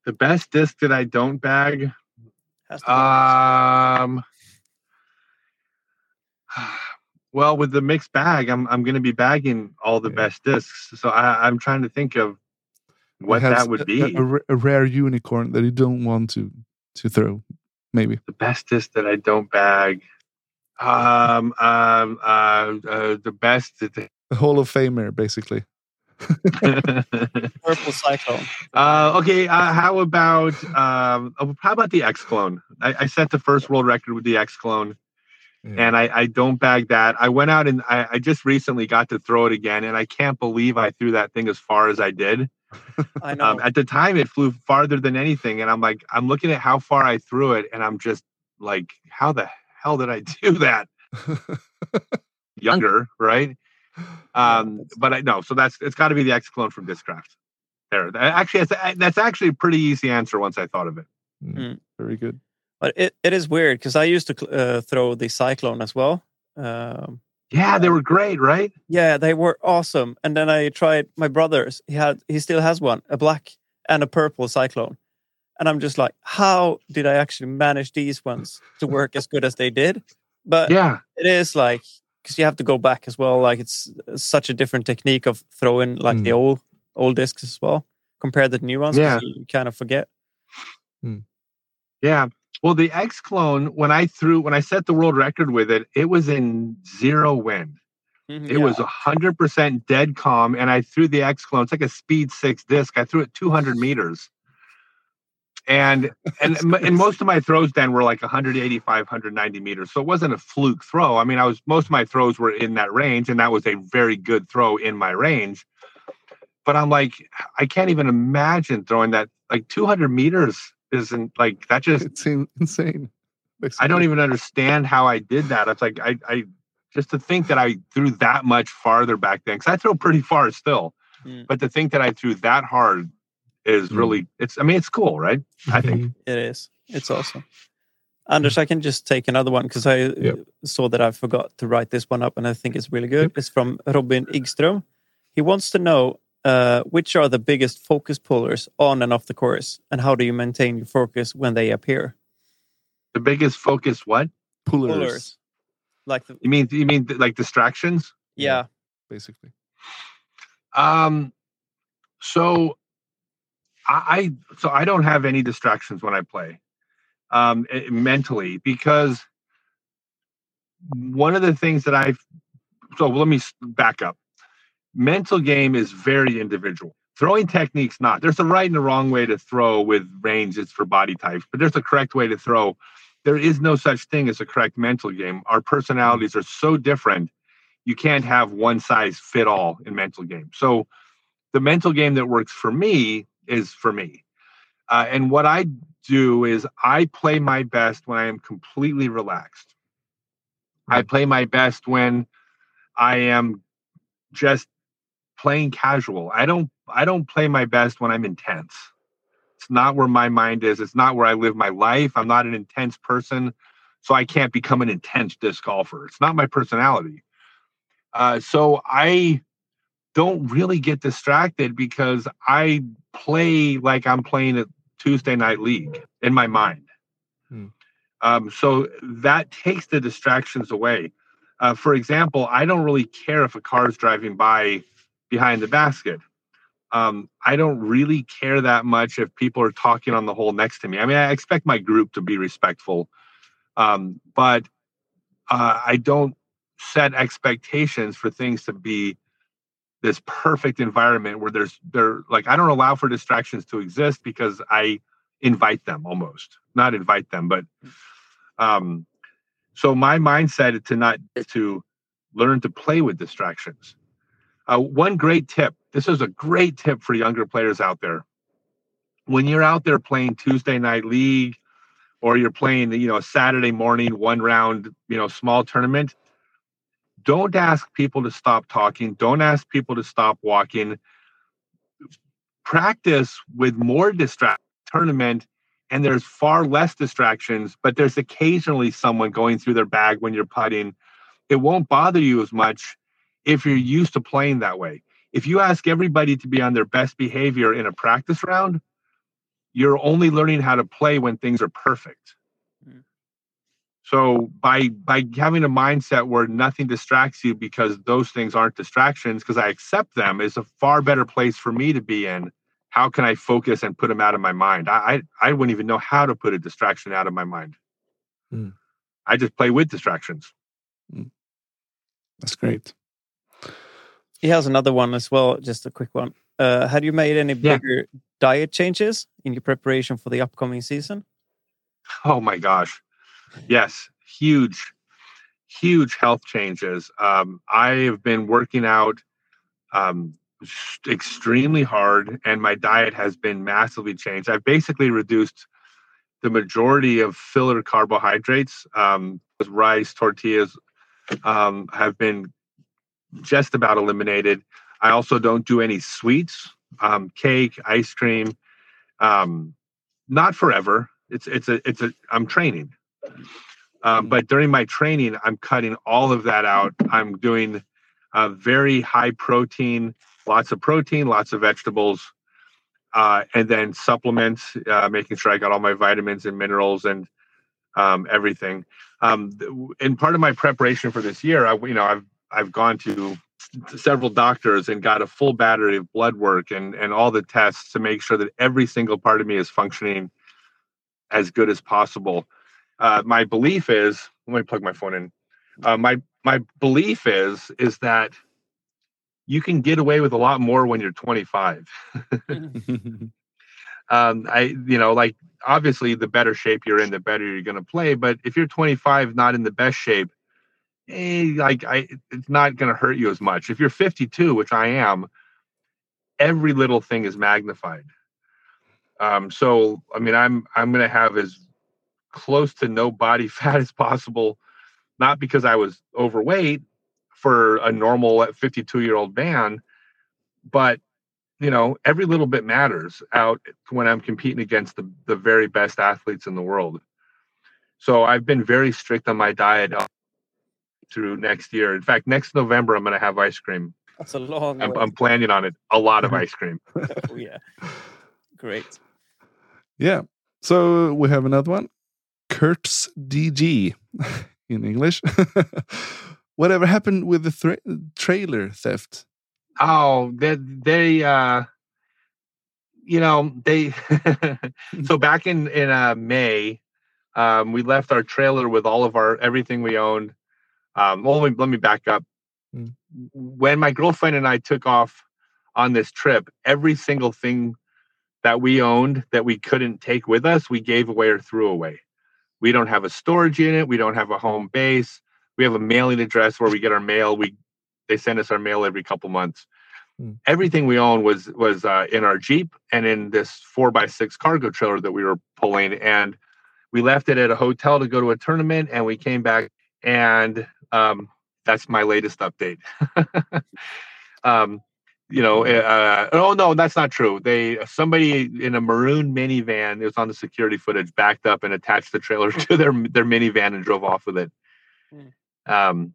the best disc that I don't bag. Has to Um, well, with the mixed bag, I'm I'm going to be bagging all the Yeah. best discs. So I, I'm trying to think of what that would a- be. A, a rare unicorn that you don't want to to throw, maybe. the best disc that I don't bag. Um, um, uh, uh, the best. The A Hall of Famer, basically. purple cyclone. uh, okay. Uh, how about um, oh, how about the X clone? I, I set the first world record with the X clone, and I, I don't bag that. I went out and I, I just recently got to throw it again, and I can't believe I threw that thing as far as I did. I know. Um, at the time, it flew farther than anything, and I'm like, I'm looking at how far I threw it, and I'm just like, how the hell did I do that? younger, right? Um, but I know, so that's it's got to be the X clone from Discraft. There, That- actually, it's, that's actually a pretty easy answer once I thought of it. Mm, Very good. But it, it is weird because I used to uh, throw the Cyclone as well. Um, Yeah, they were great, right? yeah, they were awesome. And then I tried my brother's. He had he still has one, a black and a purple Cyclone. And I'm just like, how did I actually manage these ones to work as good as they did? But Yeah, it is like because you have to go back as well. Like it's such a different technique of throwing like the Mm. old old discs as well compared to the new ones. Yeah. you kind of forget. yeah. Well, the X clone, when I threw, when I set the world record with it, it was in zero wind. Mhm, It yeah. was a hundred percent dead calm, and I threw the X clone. It's like a Speed Six disc. I threw it 200 meters, and and and most of my throws then were like 185, 190 meters. So it wasn't a fluke throw. I mean, I was most of my throws were in that range, and that was a very good throw in my range. But I'm like, I can't even imagine throwing that like 200 meters. Isn't like that just It's in, insane. I don't even understand how I did that. It's like I, I just to think that I threw that much farther back then because I throw pretty far still, Mm. but to think that I threw that hard is Mm. really it's. I mean, it's cool, right? I think. It is. It's awesome. Anders, I can just take another one because I uh, Yep. saw that I forgot to write this one up and I think it's really good. It's from Robin Igström. He wants to know uh, which are the biggest focus pullers on and off the course and how do you maintain your focus when they appear? The biggest focus. What Pullers, Pullers. Like, the, you mean? You mean like distractions? yeah. basically. Um, so I, I so I don't have any distractions when I play, um, eh, mentally because one of the things that I've so let me back up. Mental game is very individual. Throwing techniques not. There's a right and a wrong way to throw with range. It's for body types, but there's a correct way to throw. There is no such thing as a correct mental game. Our personalities are so different you can't have one size fit all in mental game. So the mental game that works for me is for me. Uh, and what I do is I play my best when I am completely relaxed. I play my best when I am just playing casual. I don't I don't play my best when I'm intense. It's not where my mind is. It's not where I live my life. I'm not an intense person, so I can't become an intense disc golfer. It's not my personality. Uh, so I don't really get distracted because I play like I'm playing a Tuesday night league in my mind. Hmm. Um, so that takes the distractions away. Uh, for example, I don't really care if a car is driving by behind the basket. Um, I don't really care that much if people are talking on the hole next to me. I mean, I expect my group to be respectful, um, but uh, I don't set expectations for things to be this perfect environment where there's there like I don't allow for distractions to exist because I invite them almost not invite them but um so my mindset is to not to learn to play with distractions uh, one great tip this is a great tip for younger players out there. When you're out there playing tuesday night league or you're playing you know a saturday morning one round you know small tournament don't ask people to stop talking. Don't ask people to stop walking. Practice with more distract tournament and there's far less distractions but there's occasionally someone going through their bag when you're putting. It won't bother you as much if you're used to playing that way. If you ask everybody to be on their best behavior in a practice round you're only learning how to play when things are perfect. Mm. so by by having a mindset where nothing distracts you because those things aren't distractions because i accept them is a far better place for me to be in. How can i focus and put them out of my mind? I i, I wouldn't even know how to put a distraction out of my mind. Mm. i just play with distractions. That's great. He has another one as well, just a quick one. Uh, had you made any Yeah. bigger diet changes in your preparation for the upcoming season? Oh my gosh. Yes, huge, huge health changes. Um, I have been working out um, extremely hard, and my diet has been massively changed. I've basically reduced the majority of filler carbohydrates, um, rice, tortillas, um, have been just about eliminated. I also don't do any sweets, um, cake, ice cream. Um, not forever. It's it's a it's a. I'm training, um, but during my training, I'm cutting all of that out. I'm doing uh, very high protein, lots of protein, lots of vegetables, uh, and then supplements, uh, making sure I got all my vitamins and minerals and um, everything. Um, and part of my preparation for this year, I, you know, I've I've gone to several doctors and got a full battery of blood work and and all the tests to make sure that every single part of me is functioning as good as possible. Uh, my belief is, let me plug my phone in. Uh, my my belief is is that you can get away with a lot more when you're 25 um i you know like obviously the better shape you're in the better you're going to play but if you're 25 not in the best shape eh, like i it's not going to hurt you as much. If you're 52 which i am every little thing is magnified. Um so i mean i'm i'm going to have as close to no body fat as possible not because i was overweight for a normal 52 year old man but you know every little bit matters out when i'm competing against the, the very best athletes in the world. So i've been very strict on my diet through next year in fact next november i'm going to have ice cream That's a long I'm. I'm planning on it a lot of ice cream oh, yeah. Great. Yeah. So we have another one. Kurt's DG in English. Whatever happened with the thra- trailer theft? oh they they uh you know they so back in in uh may um we left our trailer with all of our everything we owned um well, let me, let me back up Mm. when my girlfriend and i took off on this trip every single thing that we owned that we couldn't take with us we gave away or threw away we don't have a storage unit we don't have a home base we have a mailing address where we get our mail we they send us our mail every couple months Mm. everything we owned was was uh, in our jeep and in this four by six cargo trailer that we were pulling and we left it at a hotel to go to a tournament and we came back and um, that's my latest update um, you know uh, oh no that's not true they somebody in a maroon minivan it was on the security footage backed up and attached the trailer to their their minivan and drove off with it Hmm. um,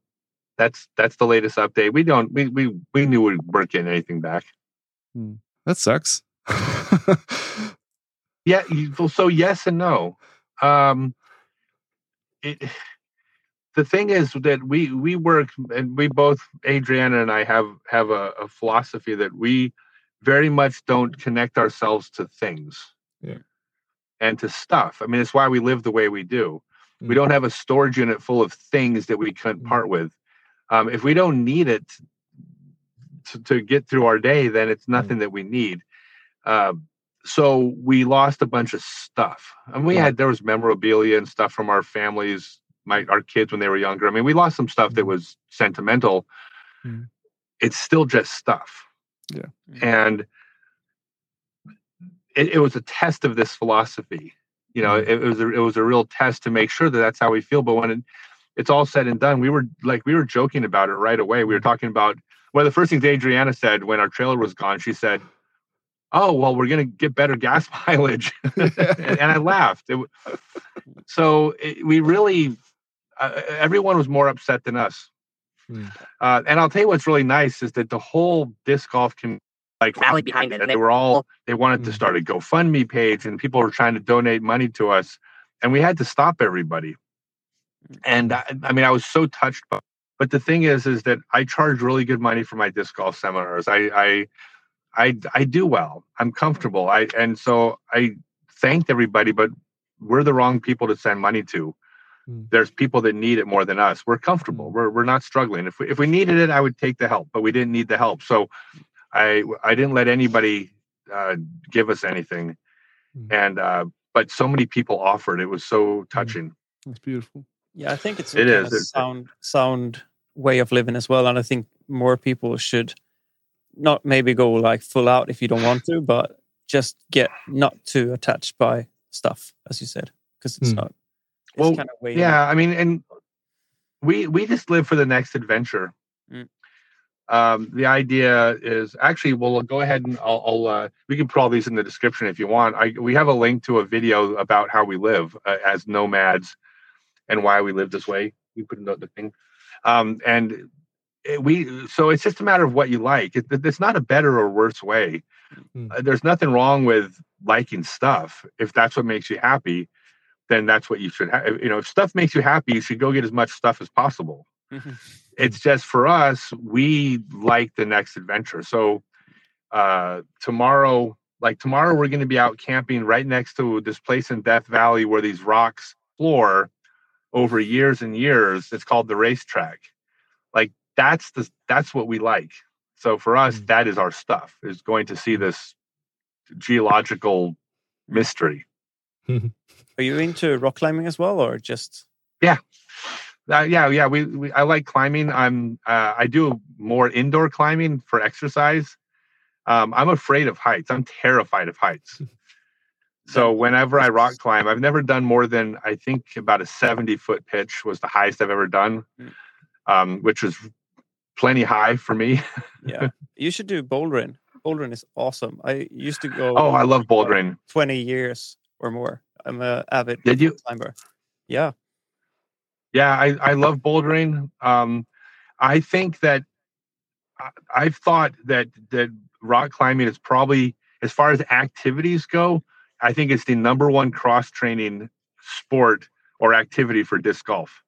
that's that's the latest update we don't we we, we knew we weren't getting anything back That sucks. Yeah, well, so yes and no. Um, it, the thing is that we we work and we both Adriana and I have have a, a philosophy that we very much don't connect ourselves to things. Yeah. And to stuff. I mean, it's why we live the way we do. We Mm. don't have a storage unit full of things that we couldn't Mm. part with. Um, if we don't need it to, to get through our day, then it's nothing that we need. Um, so we lost a bunch of stuff and we had there was memorabilia and stuff from our families my our kids when they were younger. I mean we lost some stuff that Mhm. was sentimental. Mhm. it's still just stuff. Yeah. and it, it was a test of this philosophy. You know Mhm. it, was a, it was a real test to make sure that that's how we feel. But when it, it's all said and done we were like we were joking about it right away. We were talking about one of the first things adriana said when our trailer was gone she said oh well we're going to get better gas mileage. And, and i laughed. It, so it, we really uh, everyone was more upset than us. Hmm. uh, and i'll tell you what's really nice is that the whole disc golf community, like rally behind it, and they were all they wanted to Hmm. start a gofundme page and people were trying to donate money to us and we had to stop everybody. And I, I mean i was so touched by but the thing is is that i charge really good money for my disc golf seminars. I i i, I do well. I'm comfortable. I and so i thanked everybody but we're the wrong people to send money to. Mm. There's people that need it more than us we're comfortable Mm. we're, we're not struggling if we, if we needed it i would take the help but we didn't need the help so i i didn't let anybody uh, give us anything Mm. and uh but so many people offered it was so touching It's beautiful. Yeah, I think it's a It kind is, of it's- sound sound way of living as well, and I think more people should not maybe go like full out if you don't want to, but just get not too attached by stuff, as you said, because it's Hmm. not. Well, kind of yeah i mean and we we just live for the next adventure. Mm. Um, the idea is actually, we'll go ahead and I'll, I'll uh, we can put all these in the description if you want. I we have a link to a video about how we live uh, as nomads and why we live this way. We put in the, the thing, um, and it, we so it's just a matter of what you like. It, it's not a better or worse way. Mm. Uh, there's nothing wrong with liking stuff if that's what makes you happy. Then that's what you should have. You know, if stuff makes you happy, you should go get as much stuff as possible. It's just for us we like the next adventure. So uh tomorrow like tomorrow we're going to be out camping right next to this place in death valley where these rocks floor over years and years. It's called the racetrack. Like that's the that's what we like. So for us Mm. that is our stuff is going to see this geological mystery Are you into rock climbing as well, or just? Uh, yeah, yeah. We, we I like climbing. I'm uh, I do more indoor climbing for exercise. Um, I'm afraid of heights. I'm terrified of heights. So whenever I rock climb, I've never done more than I think about a 70 foot pitch was the highest I've ever done, Mm. um, which was plenty high for me. Yeah, you should do bouldering. Bouldering is awesome. I used to go. Oh, I love bouldering. Twenty years or more. I'm a avid Did you? climber. Yeah, Yeah, I, I love bouldering. Um, I think that I, I've thought that that rock climbing is probably as far as activities go. I think it's the number one cross training sport or activity for disc golf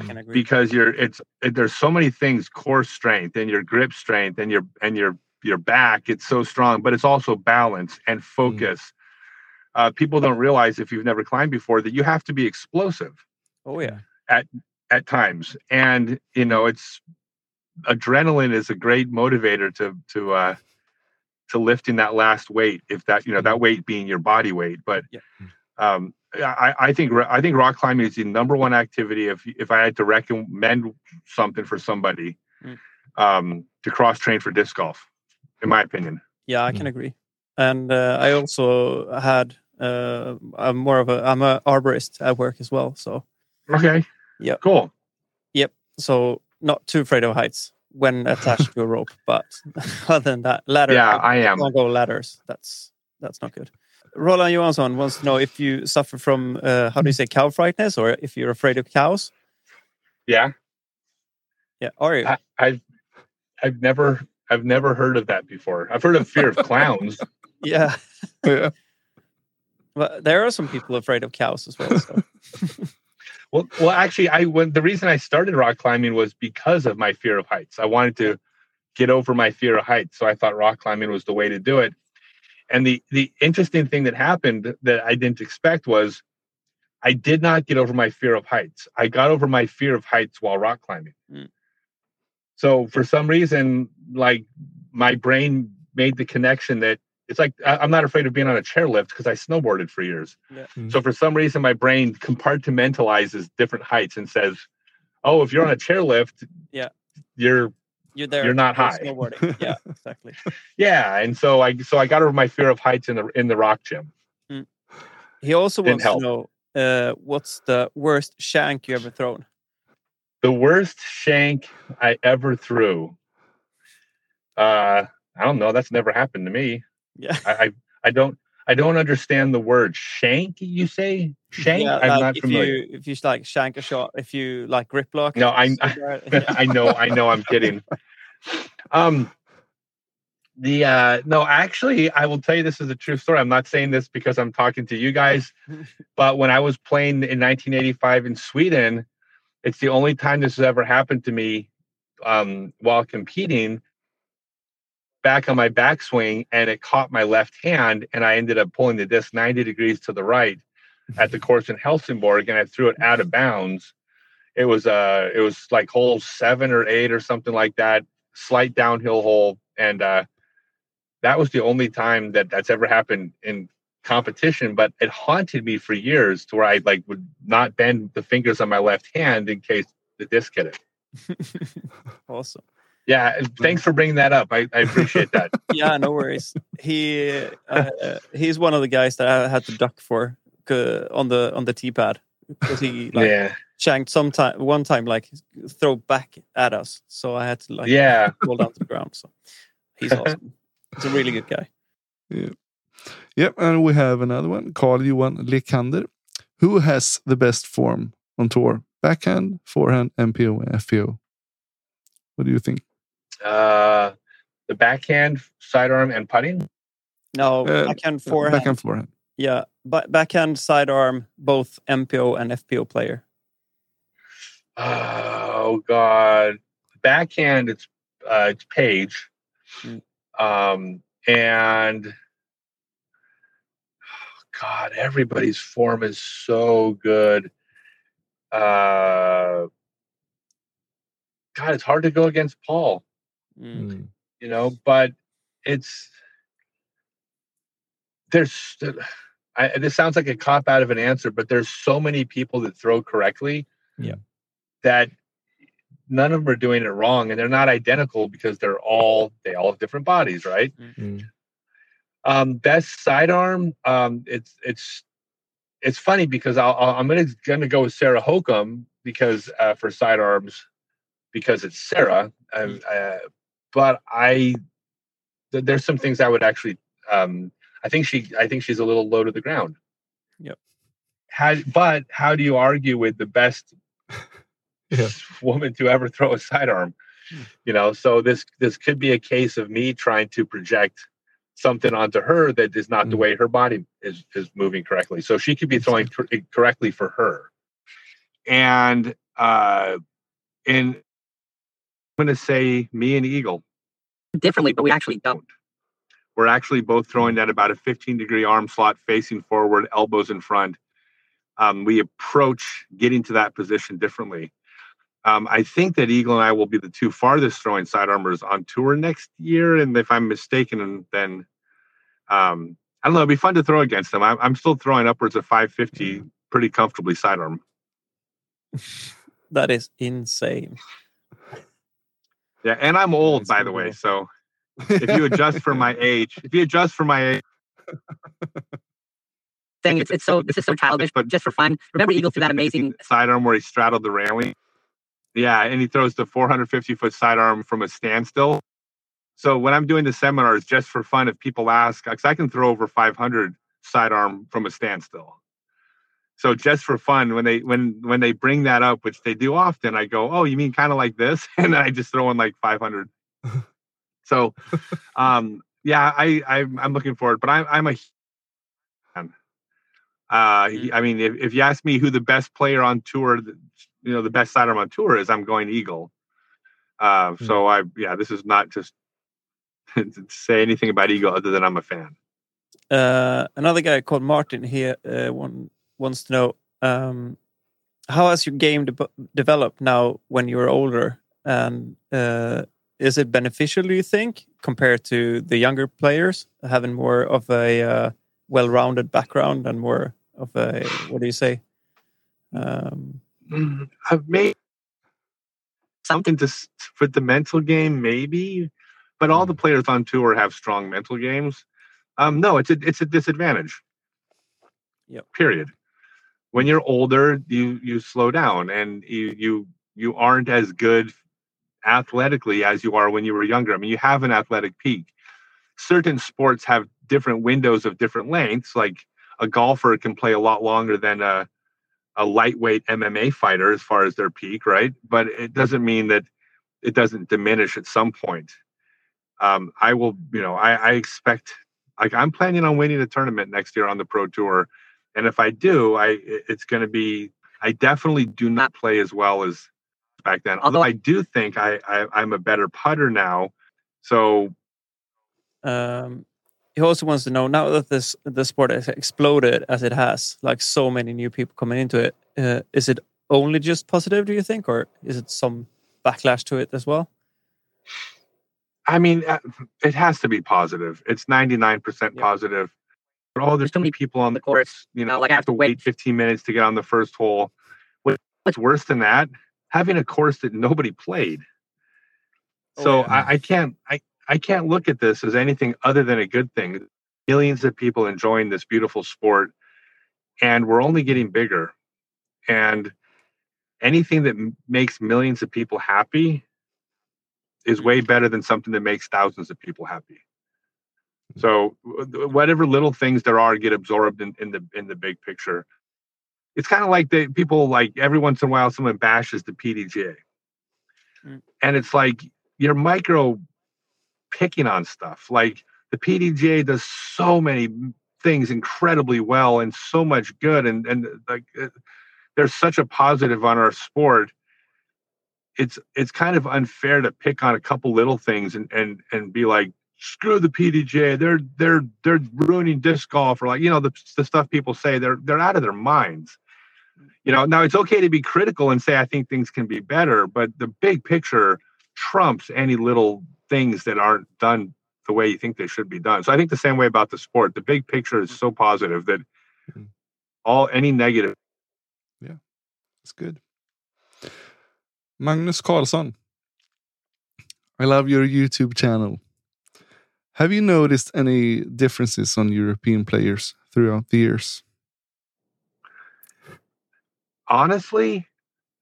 I can agree. because you're it's it, there's so many things core strength and your grip strength and your and your your back it's so strong but it's also balance and focus uh, people don't realize if you've never climbed before that you have to be explosive oh yeah, at at times and you know it's adrenaline is a great motivator to to uh to lifting that last weight if that you know that weight being your body weight but Yeah. um I, I think I think rock climbing is the number one activity. If if I had to recommend something for somebody, Mm. um, to cross train for disc golf, in my opinion. yeah, I can agree. And uh, I also had. Uh, I'm more of a. I'm a arborist at work as well. So Okay. Yeah. Cool. Yep. So not too afraid of heights when attached to a rope. But other than that, ladder. Yeah, I am. Don't go ladders. That's that's not good. Roland Johansson wants to know if you suffer from uh, how do you say cow frightness or if you're afraid of cows. Yeah. Yeah, are you? I, I've I've never I've never heard of that before. I've heard of fear of clowns. yeah, Yeah. but there are some people afraid of cows as well. So. Well, well, actually, I when the reason I started rock climbing was because of my fear of heights. I wanted to get over my fear of heights, so I thought rock climbing was the way to do it. And the the interesting thing that happened that I didn't expect was I did not get over my fear of heights. I got over my fear of heights while rock climbing. Mm. So for some reason, like my brain made the connection that it's like I- I'm not afraid of being on a chairlift because I snowboarded for years. Yeah. Mm. So for some reason, my brain compartmentalizes different heights and says, "Oh, if you're on a chairlift, Yeah. you're You're there. You're not for high. Snowboarding. Yeah, exactly. yeah." And so I so I got over my fear of heights in the in the rock gym. He also Didn't wants to know uh, what's the worst shank you ever thrown. The worst shank I ever threw. Uh, I don't know. That's never happened to me. Yeah. I I, I don't. I don't understand the word shank. You say shank? Yeah, I'm like not if familiar. you if you like shank a shot, if you like grip lock. No, I-. I know, I know, I'm kidding. Um, the uh, no, actually, I will tell you this is a true story. I'm not saying this because I'm talking to you guys, but when I was playing in 1985 in Sweden, it's the only time this has ever happened to me um, while competing. Back on my backswing, and it caught my left hand, and I ended up pulling the disc 90 degrees to the right at the course in Helsingborg, and I threw it out of bounds. It was uh it was like hole seven or eight or something like that slight downhill hole. And uh that was the only time that that's ever happened in competition but it haunted me for years to where i like would not bend the fingers on my left hand in case the disc hit it. Awesome. Yeah thanks for bringing that up i, I appreciate that Yeah, no worries. He uh, he's one of the guys that I had to duck for uh, on the on the tee pad because he like yeah Shank sometime one time like throw back at us, so I had to like Yeah. fall down to the ground. So he's awesome. He's a really good guy. yeah Yep, and we have another one, Carl Johan Lekander. Who has the best form on tour? Backhand, forehand, MPO, FPO. What do you think? Uh, the backhand, sidearm, and putting. No, Uh, backhand forehand. Backhand, forehand. Yeah, but backhand sidearm, both MPO and FPO player. Oh God, backhand. It's uh, it's Paige, Mm. um, and oh, God, everybody's form is so good. Uh, God, it's hard to go against Paul. Mm. you know but it's there's I, this sounds like a cop out of an answer but there's so many people that throw correctly Yeah. that none of them are doing it wrong and they're not identical because they're all they all have different bodies right Mm. um best sidearm um it's it's it's funny because I'll, I'll i'm gonna gonna go with Sarah Hokom because uh for sidearms because it's sarah um, uh, but i th- there's some things i would actually um i think she i think she's a little low to the ground Yep. how but how do you argue with the best Yeah. woman to ever throw a sidearm Hmm. you know so this this could be a case of me trying to project something onto her that is not the Mm. way her body is is moving correctly so she could be throwing cor- correctly for her and uh in i'm going to say me and eagle. Differently, but we actually don't. we're actually both throwing at about a 15 degree arm slot facing forward elbows in front. Um, we approach getting to that position differently. Um, i think that eagle and i will be the two farthest throwing side sidearmers on tour next year and if i'm mistaken then um, i don't know it'd be fun to throw against them. I'm, I'm still throwing upwards of 550 pretty comfortably sidearm. That is insane. Yeah and i'm old That's by the way so if you adjust for my age if you adjust for my age Thing, it's, it's so this is so childish, but just for fun. Remember Eagle threw that amazing sidearm where he straddled the railing. Yeah, and he throws the 450 foot sidearm from a standstill. So when I'm doing the seminars, just for fun, if people ask, because I can throw over 500 sidearm from a standstill. So just for fun, when they when when they bring that up, which they do often, I go, "Oh, you mean kind of like this?" And then I just throw in like 500. so, um, yeah, I I'm, I'm looking forward, but I'm I'm a fan. Uh, I mean, if, if you ask me who the best player on tour, you know, the best sidearm on tour is, I'm going Eagle. Uh, so I, yeah, this is not just to say anything about Eagle other than I'm a fan. Uh, another guy called Martin here uh, one, wants to know um, how has your game de- developed now when you're older, and uh, is it beneficial? Do you think compared to the younger players having more of a uh, well-rounded background and more of a what do you say? Um, Mm, I've made something to for the mental game, maybe, but all the players on tour have strong mental games. Um, no, it's a it's a disadvantage. Yep. Period. When you're older, you you slow down, and you you you aren't as good athletically as you are when you were younger. I mean, you have an athletic peak. Certain sports have different windows of different lengths. Like a golfer can play a lot longer than a a lightweight MMA fighter as far as their peak, right? But it doesn't mean that it doesn't diminish at some point. Um, I will, you know, I, I expect, like, I'm planning on winning a tournament next year on the pro tour, and if I do, I it's going to be. I definitely do not play as well as back then. Although I do think I, I I'm a better putter now. So um, he also wants to know now that this the sport has exploded as it has, like so many new people coming into it. Uh, is it only just positive? Do you think, or is it some backlash to it as well? I mean, uh, it has to be positive. It's 99% positive. Oh, there's too many people on the course. You know, uh, like I have to wait 15 minutes to get on the first hole. What- What's worse than that? Having a course that nobody played. Oh, so I, I can't I, I can't look at this as anything other than a good thing. Millions of people enjoying this beautiful sport, and we're only getting bigger. And anything that m- makes millions of people happy is mm-hmm. way better than something that makes thousands of people happy. So whatever little things there are get absorbed in, in the in the big picture. It's kind of like the people like every once in a while someone bashes the PDGA. Mm. And it's like you're micro picking on stuff. Like the PDGA does so many things incredibly well and so much good and and like uh, there's such a positive on our sport it's it's kind of unfair to pick on a couple little things and and and be like screw the PDGA they're they're they're ruining disc golf or like you know the, the stuff people say they're they're out of their minds you know now it's okay to be critical and say i think things can be better but the big picture trumps any little things that aren't done the way you think they should be done so i think the same way about the sport the big picture is so positive that Mhm. all any negative Yeah, It's good. Magnus Carlson. I love your YouTube channel. Have you noticed any differences on European players throughout the years? honestly,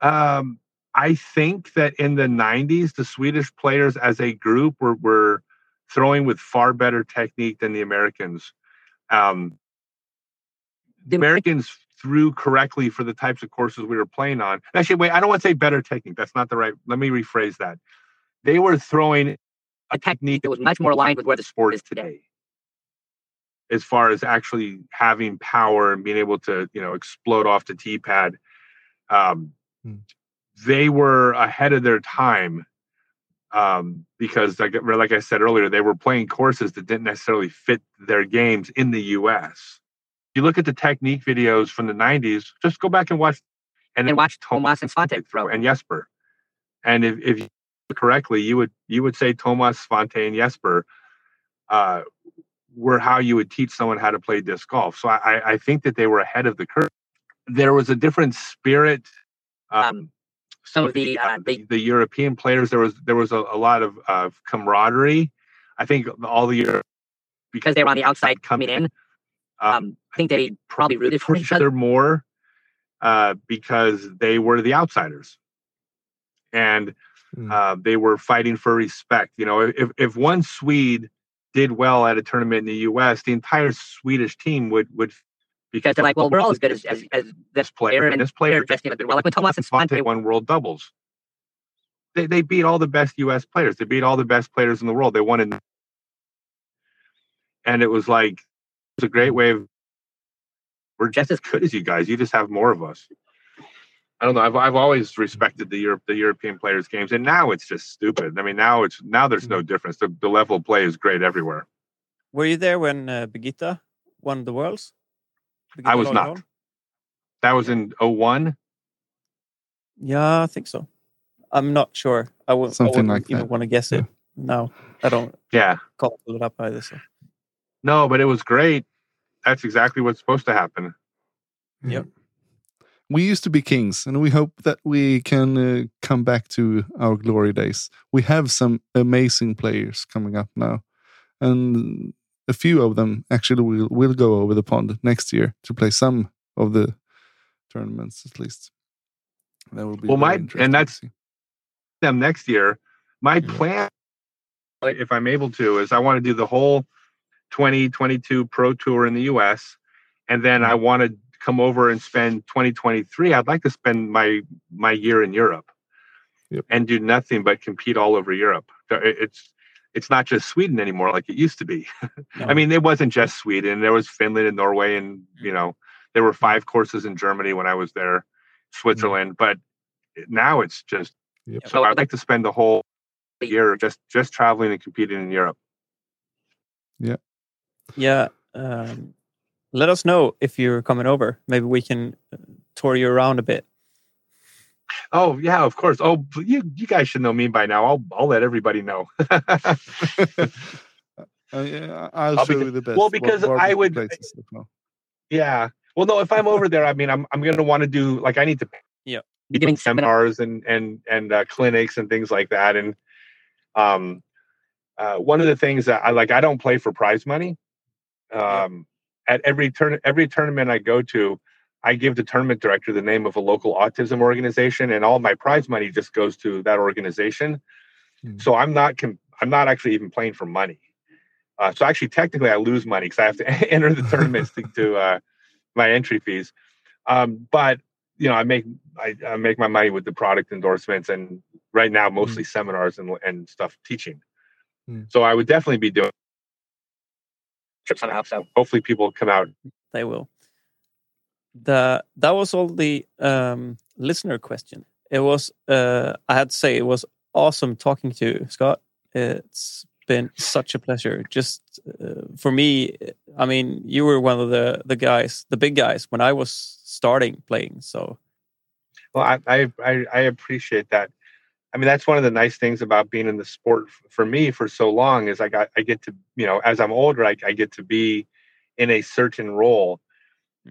um, I think that in the 90s, the Swedish players as a group were, were throwing with far better technique than the Americans. Um, the Americans threw correctly for the types of courses we were playing on. Actually, wait, I don't want to say better technique. That's not the right. Let me rephrase that. They were throwing A technique that was much more aligned with where the sport is today as far as actually having power and being able to you know explode off the tee pad um, Hmm. they were ahead of their time um, because like, like i said earlier they were playing courses that didn't necessarily fit their games in the us you look at the technique videos from the 90s just go back and watch and then watch Tomas and Svante throw and Jesper. And if, if you correctly, you would you would say Tomas, Svante, and Jesper uh, were how you would teach someone how to play disc golf. So I, I think that they were ahead of the curve. There was a different spirit. Um, Um, Some of the uh, the, the European players, there was there was a, a lot of uh, camaraderie. I think all the Euro- because they were on the outside coming in. um, I think they probably rooted for each other. other more uh, because they were the outsiders, and Mm. uh, they were fighting for respect. You know, if if one Swede did well at a tournament in the U.S., the entire Swedish team would would Because they're like, well, we're all as good as, as, as this player and this player just did well. Like when Tomas and Svante won world doubles. They they beat all the best U.S. players. They beat all the best players in the world. They won in, and it was like it was a great way of we're just as good as you guys. You just have more of us. I don't know. I've I've always respected the Europe the European players' games, and now it's just stupid. I mean, now it's now there's no difference. The the level of play is great everywhere. Were you there when uh, Birgitta won the worlds? I was not. Lagerholm? That was in 01. Yeah, I think so. I'm not sure. I won't, I Something wouldn't like even that. want to guess it. No, I don't Yeah. call it up either. So. No, but it was great. That's exactly what's supposed to happen. Yep. We used to be kings, and we hope that we can uh, come back to our glory days. We have some amazing players coming up now, and a few of them actually will, will go over the pond next year to play some of the tournaments at least. That will be Well, my- and that's- them next year. My Yeah. plan, if I'm able to, is I want to do the whole 2022 Pro Tour in the US. And then I want to come over and spend 2023. I'd like to spend my my year in Europe Yep. and do nothing but compete all over Europe. It's it's not just Sweden anymore like it used to be. No. I mean, it wasn't just Sweden. There was Finland and Norway, and you know, there were five courses in Germany when I was there, Switzerland. But now it's just Yep. so I'd like to spend the whole year just just traveling and competing in Europe. Yeah. Yeah. Um, let us know if you're coming over. Maybe we can uh, tour you around a bit. Oh yeah, of course. Oh, you you guys should know me by now. I'll I'll let everybody know. Uh, yeah, I'll I'll show beca- you the best. well, because what I would- places as yeah. Well, no, if I'm over there, I mean, I'm I'm gonna want to do like I need to Yeah. Be giving seminars. seminars and and and uh, clinics and things like that. And um, uh, one of the things that I like, I don't play for prize money. Um, at every turn, every tournament I go to, I give the tournament director the name of a local autism organization, and all my prize money just goes to that organization. Hmm. So I'm not com- I'm not actually even playing for money. Uh, so actually, technically, I lose money because I have to enter the tournaments to, to uh, my entry fees. Um, but you know, I make I, I make my money with the product endorsements, and right now mostly seminars and and stuff teaching. Hmm. So I would definitely be doing Trips somehow. So hopefully people come out. they will. The that was all the um, listener question. It was uh, I had to say it was awesome talking to you, Scott. It's been such a pleasure. Just uh, for me, I mean, you were one of the the guys, the big guys when I was starting playing. So Well, I I I, I appreciate that. I mean, that's one of the nice things about being in the sport for me for so long is I got I get to you know as I'm older I, I get to be in a certain role.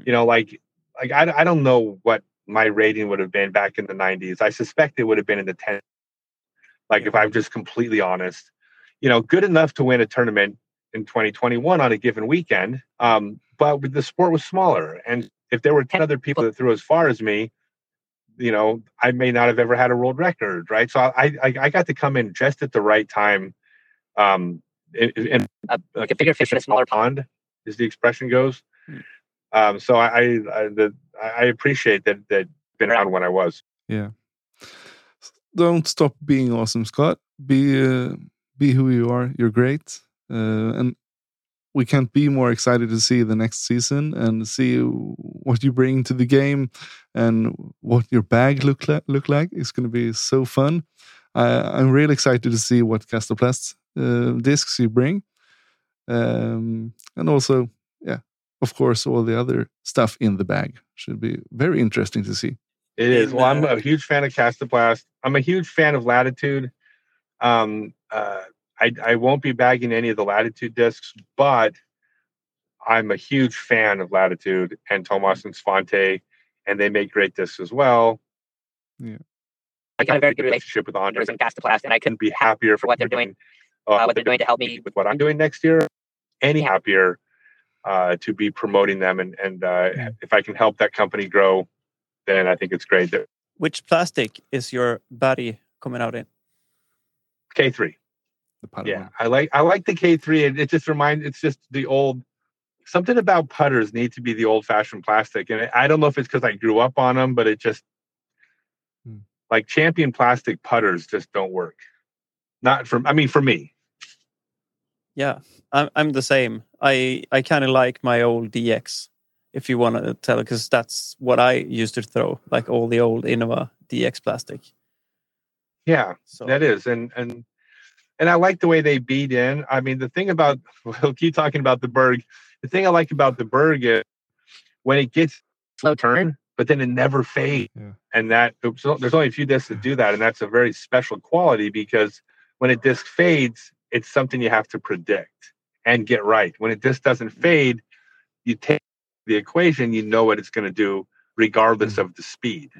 You know, like like I, I don't know what my rating would have been back in the 90s. I suspect it would have been in the 10. Like if I'm just completely honest, you know, good enough to win a tournament in 2021 on a given weekend. Um, but the sport was smaller, and if there were 10 other people that threw as far as me, you know, I may not have ever had a world record, right? So I I, I got to come in just at the right time. Um, in, in uh, like a bigger fish in a smaller pond. pond, as the expression goes. Hmm. Um, so I I, I, the, I appreciate that that been around when I was. Yeah. Don't stop being awesome, Scott. Be uh, be who you are. You're great, uh, and we can't be more excited to see the next season and see what you bring to the game and what your bag look like. Look like it's going to be so fun. I, I'm really excited to see what Kastaplast uh, discs you bring, um, and also, yeah, of course, all the other stuff in the bag should be very interesting to see. It is. Well, I'm a huge fan of Kastaplast. I'm a huge fan of Latitude. Um, uh, I, I won't be bagging any of the Latitude discs, but I'm a huge fan of Latitude and Tomas and Svante, and they make great discs as well. Yeah. I got a very good relationship with Andre. and Kastaplast, and I couldn't couldn't be happier for what they're doing, uh, uh, what they're doing to help me. with what I'm doing next year. Any happier uh, to be promoting them, and and uh, Yeah. if I can help that company grow, then I think it's great. Which plastic is your body coming out in? K3. The putter Yeah, one. I like I like the K3. It, it just reminds it's just the old something about putters need to be the old fashioned plastic. And I don't know if it's because I grew up on them, but it just Hmm. like champion plastic putters just don't work. Not for I mean for me. Yeah, I'm I'm the same. I I kind of like my old DX, if you want to tell, because that's what I used to throw, like all the old Innova DX plastic. Yeah, So that is. And and and I like the way they beat in. I mean, the thing about we'll keep talking about the Berg. The thing I like about the Berg is when it gets oh, slow turn, but then it never fades. Yeah. And that so oh, there's only a few discs that do that, and that's a very special quality because when a disc fades, it's something you have to predict and get right. When a disc doesn't mm. fade, you take the equation, you know what it's going to do, regardless mm. of the speed.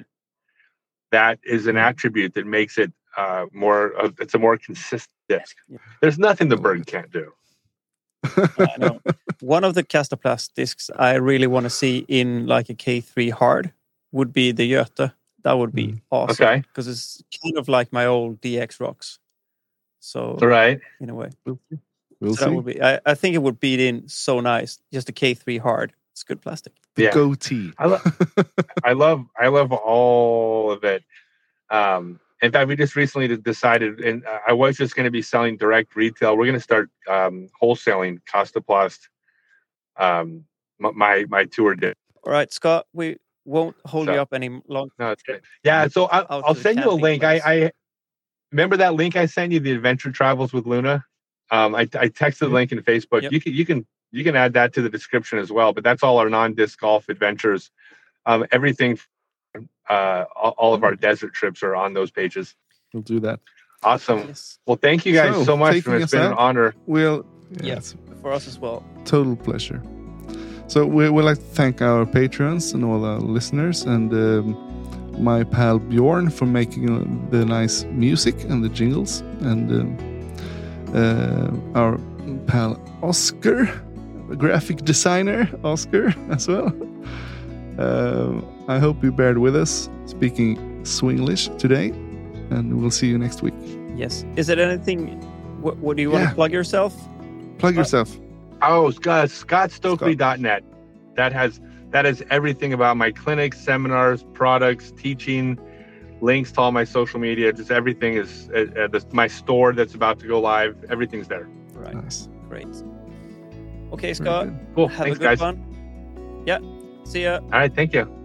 That is an mm. attribute that makes it uh, more. Uh, it's a more consistent disc. Yeah. There's nothing the bird can't do. I know. One of the Kastaplast discs I really want to see in like a K3 hard would be the Göte. That would be Mm. awesome Okay. because it's kind of like my old DX rocks. So right in a way, We'll see. We'll so that would be. I, I think it would beat in so nice. Just a K3 hard. It's good plastic. The Yeah. Göte. I, lo- I love I love all of it. Um, in fact, we just recently decided, and I was just going to be selling direct retail. We're going to start um, wholesaling Kastaplast. Um, my my tour did. All right, Scott. We won't hold you up any longer. No, it's good. Yeah, so I, I'll, to the send you a link. I, I remember that link I sent you, the adventure travels with Luna. Um, I, I texted the Mhm. link in Facebook. Yep. You can you can you can add that to the description as well. But that's all our non disc golf adventures. Um, everything, uh, all, all of our desert trips are on those pages. We'll do that. Awesome. Yes, Well, thank you guys So, so, much. taking It's us been an honor. We'll. Yeah. it's for us as well. total pleasure. So we would like to thank our patrons and all our listeners and um, my pal Bjorn for making uh, the nice music and the jingles and um, uh, our pal Oscar, graphic designer Oscar as well. Uh, I hope you bared with us speaking Swinglish today, and we'll see you next week. Yes. Is it anything? What, what do you want Yeah. to plug yourself? Plug Uh, yourself. Oh, Scott, scottstokely.net. That has that is everything about my clinics, seminars, products, teaching, links to all my social media. Just everything is uh, uh, the, my store that's about to go live. Everything's there. Right. Nice. Great. Okay, Scott. good. Cool. Have Thanks, a good guys. one. Yeah. See ya. All right. Thank you.